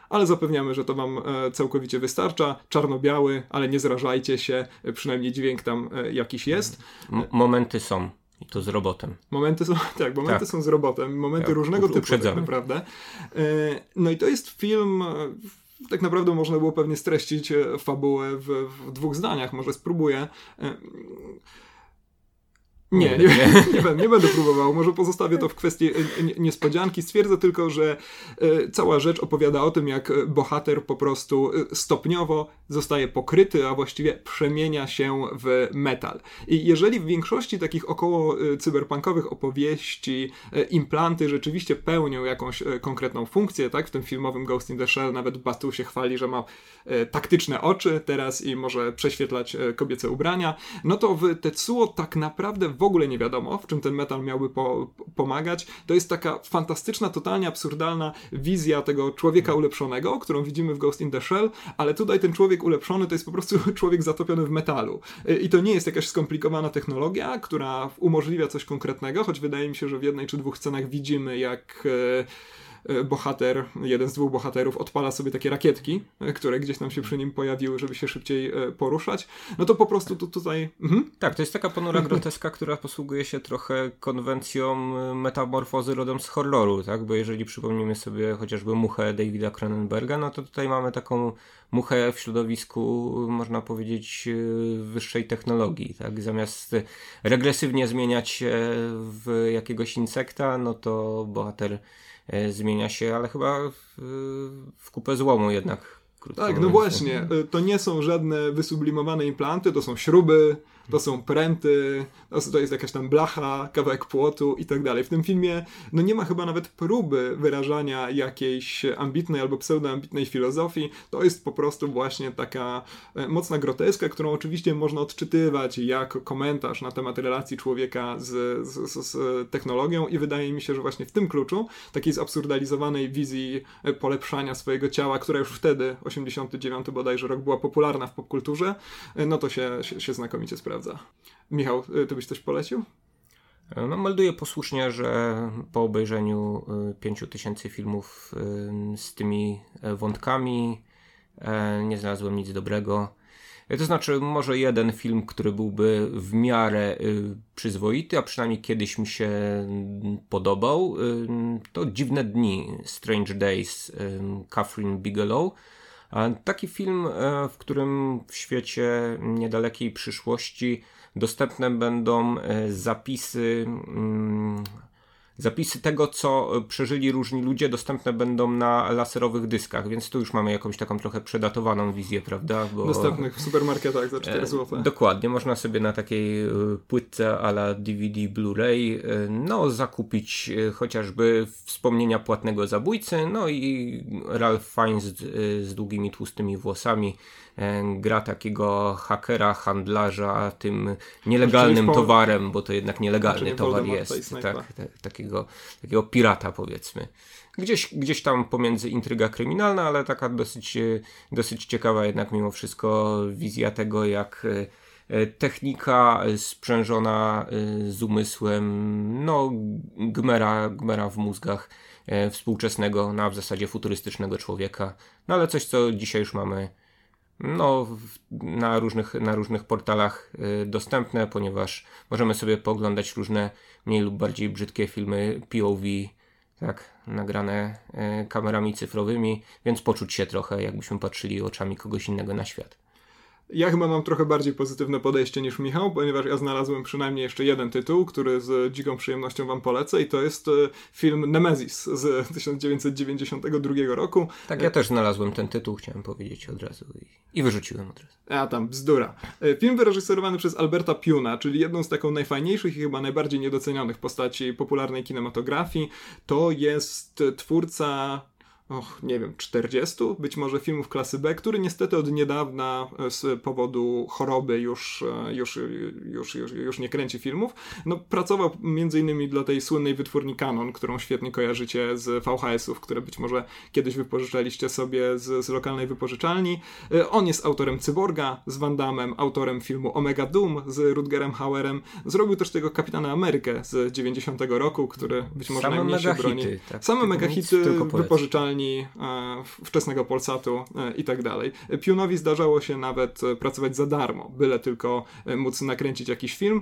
ale zapewniamy, że to Wam całkowicie wystarcza. Czarno-biały, ale nie zrażajcie się, przynajmniej dźwięk tam jakiś jest. M momenty są. I to z robotem. Momenty są, <laughs> tak, momenty tak. są z robotem, momenty tak, różnego typu, tak naprawdę. E, no i to jest film, e, tak naprawdę można było pewnie streścić e, fabułę w, w dwóch zdaniach, może spróbuję. Nie, nie, <laughs> nie, będę, nie będę próbował. Może pozostawię to w kwestii e, niespodzianki. Stwierdzę tylko, że e, cała rzecz opowiada o tym, jak bohater po prostu e, stopniowo zostaje pokryty, a właściwie przemienia się w metal. I jeżeli w większości takich około cyberpunkowych opowieści implanty rzeczywiście pełnią jakąś konkretną funkcję, tak? W tym filmowym Ghost in the Shell nawet Batu się chwali, że ma taktyczne oczy teraz i może prześwietlać kobiece ubrania, no to w Tetsuo tak naprawdę w ogóle nie wiadomo, w czym ten metal miałby po, pomagać. To jest taka fantastyczna, totalnie absurdalna wizja tego człowieka ulepszonego, którą widzimy w Ghost in the Shell, ale tutaj ten człowiek ulepszony to jest po prostu <laughs> człowiek zatopiony w metalu. I to nie jest jakaś skomplikowana technologia, która umożliwia coś konkretnego, choć wydaje mi się, że w jednej czy dwóch scenach widzimy, jak E, bohater, jeden z dwóch bohaterów odpala sobie takie rakietki, e, które gdzieś tam się przy nim pojawiły, żeby się szybciej e, poruszać, no to po prostu tu, tutaj... Mhm. Tak, to jest taka ponura groteska, która posługuje się trochę konwencją metamorfozy rodem z horroru, tak, bo jeżeli przypomnimy sobie chociażby muchę Davida Cronenberga, no to tutaj mamy taką muchę w środowisku, można powiedzieć, wyższej technologii, tak, zamiast regresywnie zmieniać się w jakiegoś insekta, no to bohater E, zmienia się, ale chyba w, w kupę złomu jednak. Tak, no właśnie. E, to nie są żadne wysublimowane implanty, to są śruby, to są pręty, to jest jakaś tam blacha, kawałek płotu i tak dalej. W tym filmie no nie ma chyba nawet próby wyrażania jakiejś ambitnej albo pseudoambitnej filozofii. To jest po prostu właśnie taka e, mocna groteska, którą oczywiście można odczytywać jako komentarz na temat relacji człowieka z, z, z, technologią i wydaje mi się, że właśnie w tym kluczu, takiej zabsurdalizowanej wizji e, polepszania swojego ciała, która już wtedy, 89 bodajże rok, była popularna w popkulturze, e, no to się, się, się znakomicie sprawdza sprawdza. Michał, y, ty byś coś polecił? No, melduję posłusznie, że po obejrzeniu 5000 y, filmów y, z tymi e, wątkami e, nie znalazłem nic dobrego. E, to znaczy, może jeden film, który byłby w miarę przyzwoity, a przynajmniej kiedyś mi się podobał, to Dziwne Dni, Strange Days, Catherine Bigelow. Taki film, e, w którym w świecie niedalekiej przyszłości dostępne będą e, zapisy mm, Zapisy tego, co przeżyli różni ludzie, dostępne będą na laserowych dyskach, więc tu już mamy jakąś taką trochę przedatowaną wizję, prawda? Bo... Dostępnych w supermarketach za 4 zł. E, dokładnie, można sobie na takiej e, płytce ala DVD Blu-ray e, no, zakupić chociażby wspomnienia płatnego zabójcy, no i Ralph Fiennes z, z długimi, tłustymi włosami gra takiego hakera, handlarza tym nielegalnym towarem, bo to jednak nielegalny towar jest. Tak, tak, takiego, takiego pirata powiedzmy. Gdzieś, gdzieś tam pomiędzy intryga kryminalna, ale taka dosyć, dosyć ciekawa jednak mimo wszystko wizja tego, jak e, technika sprzężona e, z umysłem, no gmera, gmera w mózgach współczesnego, no, a w zasadzie futurystycznego człowieka, no ale coś, co dzisiaj już mamy no, na, różnych, na różnych portalach y, dostępne, ponieważ możemy sobie poglądać różne mniej lub bardziej brzydkie filmy POV, tak, nagrane y, kamerami cyfrowymi, więc poczuć się trochę, jakbyśmy patrzyli oczami kogoś innego na świat. Ja chyba mam trochę bardziej pozytywne podejście niż Michał, ponieważ ja znalazłem przynajmniej jeszcze jeden tytuł, który z dziką przyjemnością wam polecę i to jest e, film Nemesis z <laughs> 1992 roku. Tak, ja też znalazłem ten tytuł, chciałem powiedzieć od razu i, i wyrzuciłem od razu. A tam, bzdura. E, film wyreżyserowany przez Alberta Puna, czyli jedną z taką najfajniejszych i chyba najbardziej niedocenionych postaci popularnej kinematografii. To jest twórca och, nie wiem, 40 być może filmów klasy B, który niestety od niedawna e, z powodu choroby już, e, już, już, już, już nie kręci filmów. No, pracował między innymi dla tej słynnej wytwórni Canon, którą świetnie kojarzycie z VHS-ów, które być może kiedyś wypożyczaliście sobie z, z lokalnej wypożyczalni. E, on jest autorem Cyborga z Van Damme, autorem filmu Omega Doom z Rutgerem Hauerem. Zrobił też tego Kapitana Amerykę z 90 roku, który być może Same najmniej się broni. Tak, Same megahity wypożyczalni E, wczesnego Polsatu e, i tak dalej. Piunowi zdarzało się nawet e, pracować za darmo, byle tylko móc nakręcić jakiś film.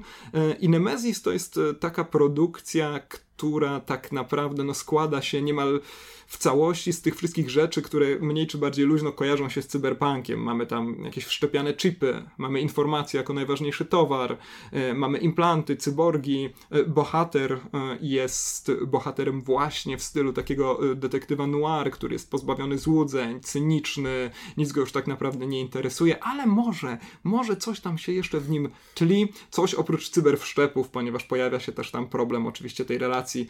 I Nemesis to jest taka produkcja, która tak naprawdę no, składa się niemal w całości z tych wszystkich rzeczy, które mniej czy bardziej luźno kojarzą się z cyberpunkiem. Mamy tam jakieś wszczepiane chipy, mamy informacje jako najważniejszy towar, e, mamy implanty, cyborgi. E, bohater e, jest bohaterem właśnie w stylu takiego detektywa noir, który jest pozbawiony złudzeń, cyniczny, nic go już tak naprawdę nie interesuje, ale może, może coś tam się jeszcze w nim tli, coś oprócz cyberwszczepów, ponieważ pojawia się też tam problem oczywiście tej relacji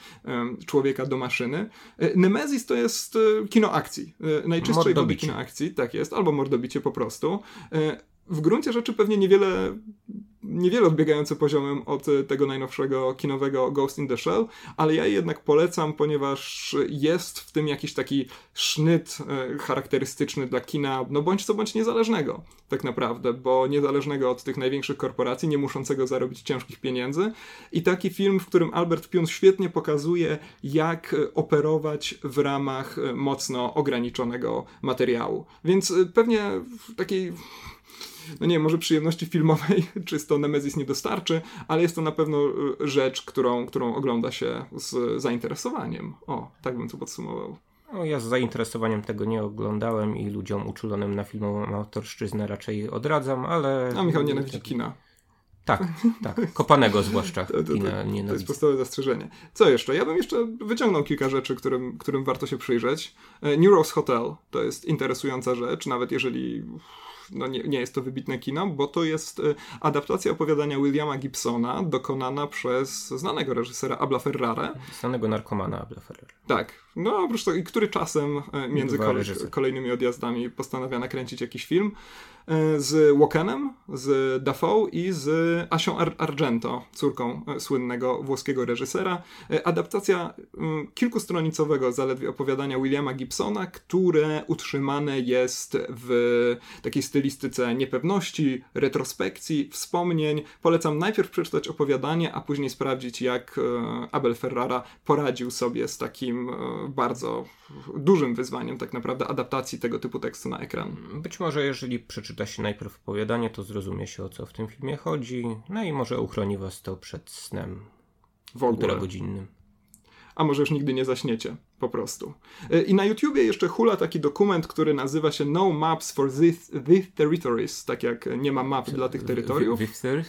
człowieka do maszyny. Nemesis to jest e, kino akcji. E, najczystszej wody kino akcji, tak jest, albo mordobicie po prostu. E, w gruncie rzeczy pewnie niewiele, niewiele odbiegające poziomem od tego najnowszego kinowego Ghost in the Shell, ale ja je jednak polecam, ponieważ jest w tym jakiś taki sznyt e, charakterystyczny dla kina, no bądź co bądź niezależnego, tak naprawdę, bo niezależnego od tych największych korporacji, nie muszącego zarobić ciężkich pieniędzy. I taki film, w którym Albert Piun świetnie pokazuje, jak operować w ramach mocno ograniczonego materiału. Więc e, pewnie w takiej no nie może przyjemności filmowej <laughs> czysto Nemesis nie dostarczy, ale jest to na pewno y, rzecz, którą, którą ogląda się z zainteresowaniem. O, tak bym to podsumował. No, ja z zainteresowaniem tego nie oglądałem i ludziom uczulonym na filmową autorszczyznę raczej odradzam, ale... A Michał nienawidzi kina. Tak, tak. Kopanego zwłaszcza. <laughs> to, to, to, to jest podstawowe zastrzeżenie. Co jeszcze? Ja bym jeszcze wyciągnął kilka rzeczy, którym, którym warto się przyjrzeć. E, Neuros Hotel to jest interesująca rzecz, nawet jeżeli no nie, nie jest to wybitne kino, bo to jest y, adaptacja opowiadania Williama Gibsona dokonana przez znanego reżysera Abla Ferrara. Znanego narkomana Abla Ferrara. Tak. No oprócz tego, który czasem y, między kole, kolejnymi odjazdami postanawia nakręcić jakiś film. E, z Wokenem, z Dafoe i z Asią Ar Argento, córką e, słynnego włoskiego reżysera. E, adaptacja kilkustronicowego zaledwie opowiadania Williama Gibsona, które utrzymane jest w takiej stylistyce niepewności, retrospekcji, wspomnień. Polecam najpierw przeczytać opowiadanie, a później sprawdzić, jak Abel Ferrara poradził sobie z takim bardzo dużym wyzwaniem, tak naprawdę, adaptacji tego typu tekstu na ekran. Być może, jeżeli przeczytasz przeczyta się najpierw opowiadanie, to zrozumie się o co w tym filmie chodzi, no i może uchroni was to przed snem w ogóle godzinnym. A może już nigdy nie zaśniecie, po prostu. E, I na YouTubie jeszcze hula taki dokument, który nazywa się No Maps for These, these Territories, tak jak nie ma map dla tych terytoriów.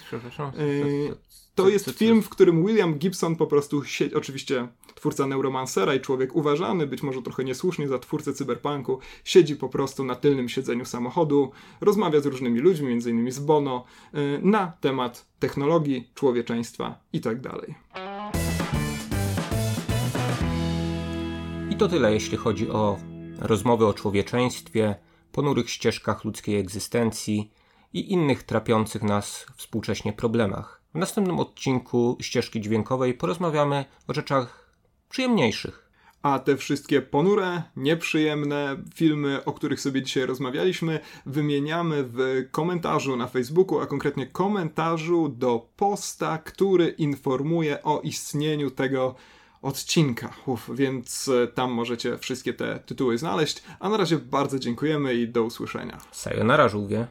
Przepraszam. E, to jest film, w którym William Gibson po prostu, oczywiście twórca Neuromancera i człowiek uważany, być może trochę niesłusznie za twórcę cyberpunku, siedzi po prostu na tylnym siedzeniu samochodu, rozmawia z różnymi ludźmi, innymi z Bono, y, na temat technologii, człowieczeństwa itd. to tyle, jeśli chodzi o rozmowy o człowieczeństwie, ponurych ścieżkach ludzkiej egzystencji i innych trapiących nas współcześnie problemach. W następnym odcinku ścieżki dźwiękowej porozmawiamy o rzeczach przyjemniejszych. A te wszystkie ponure, nieprzyjemne filmy, o których sobie dzisiaj rozmawialiśmy, wymieniamy w komentarzu na Facebooku, a konkretnie komentarzu do posta, który informuje o istnieniu tego odcinka. Uf, więc e, tam możecie wszystkie te tytuły znaleźć. A na razie bardzo dziękujemy i do usłyszenia. Sayonara, żółwie.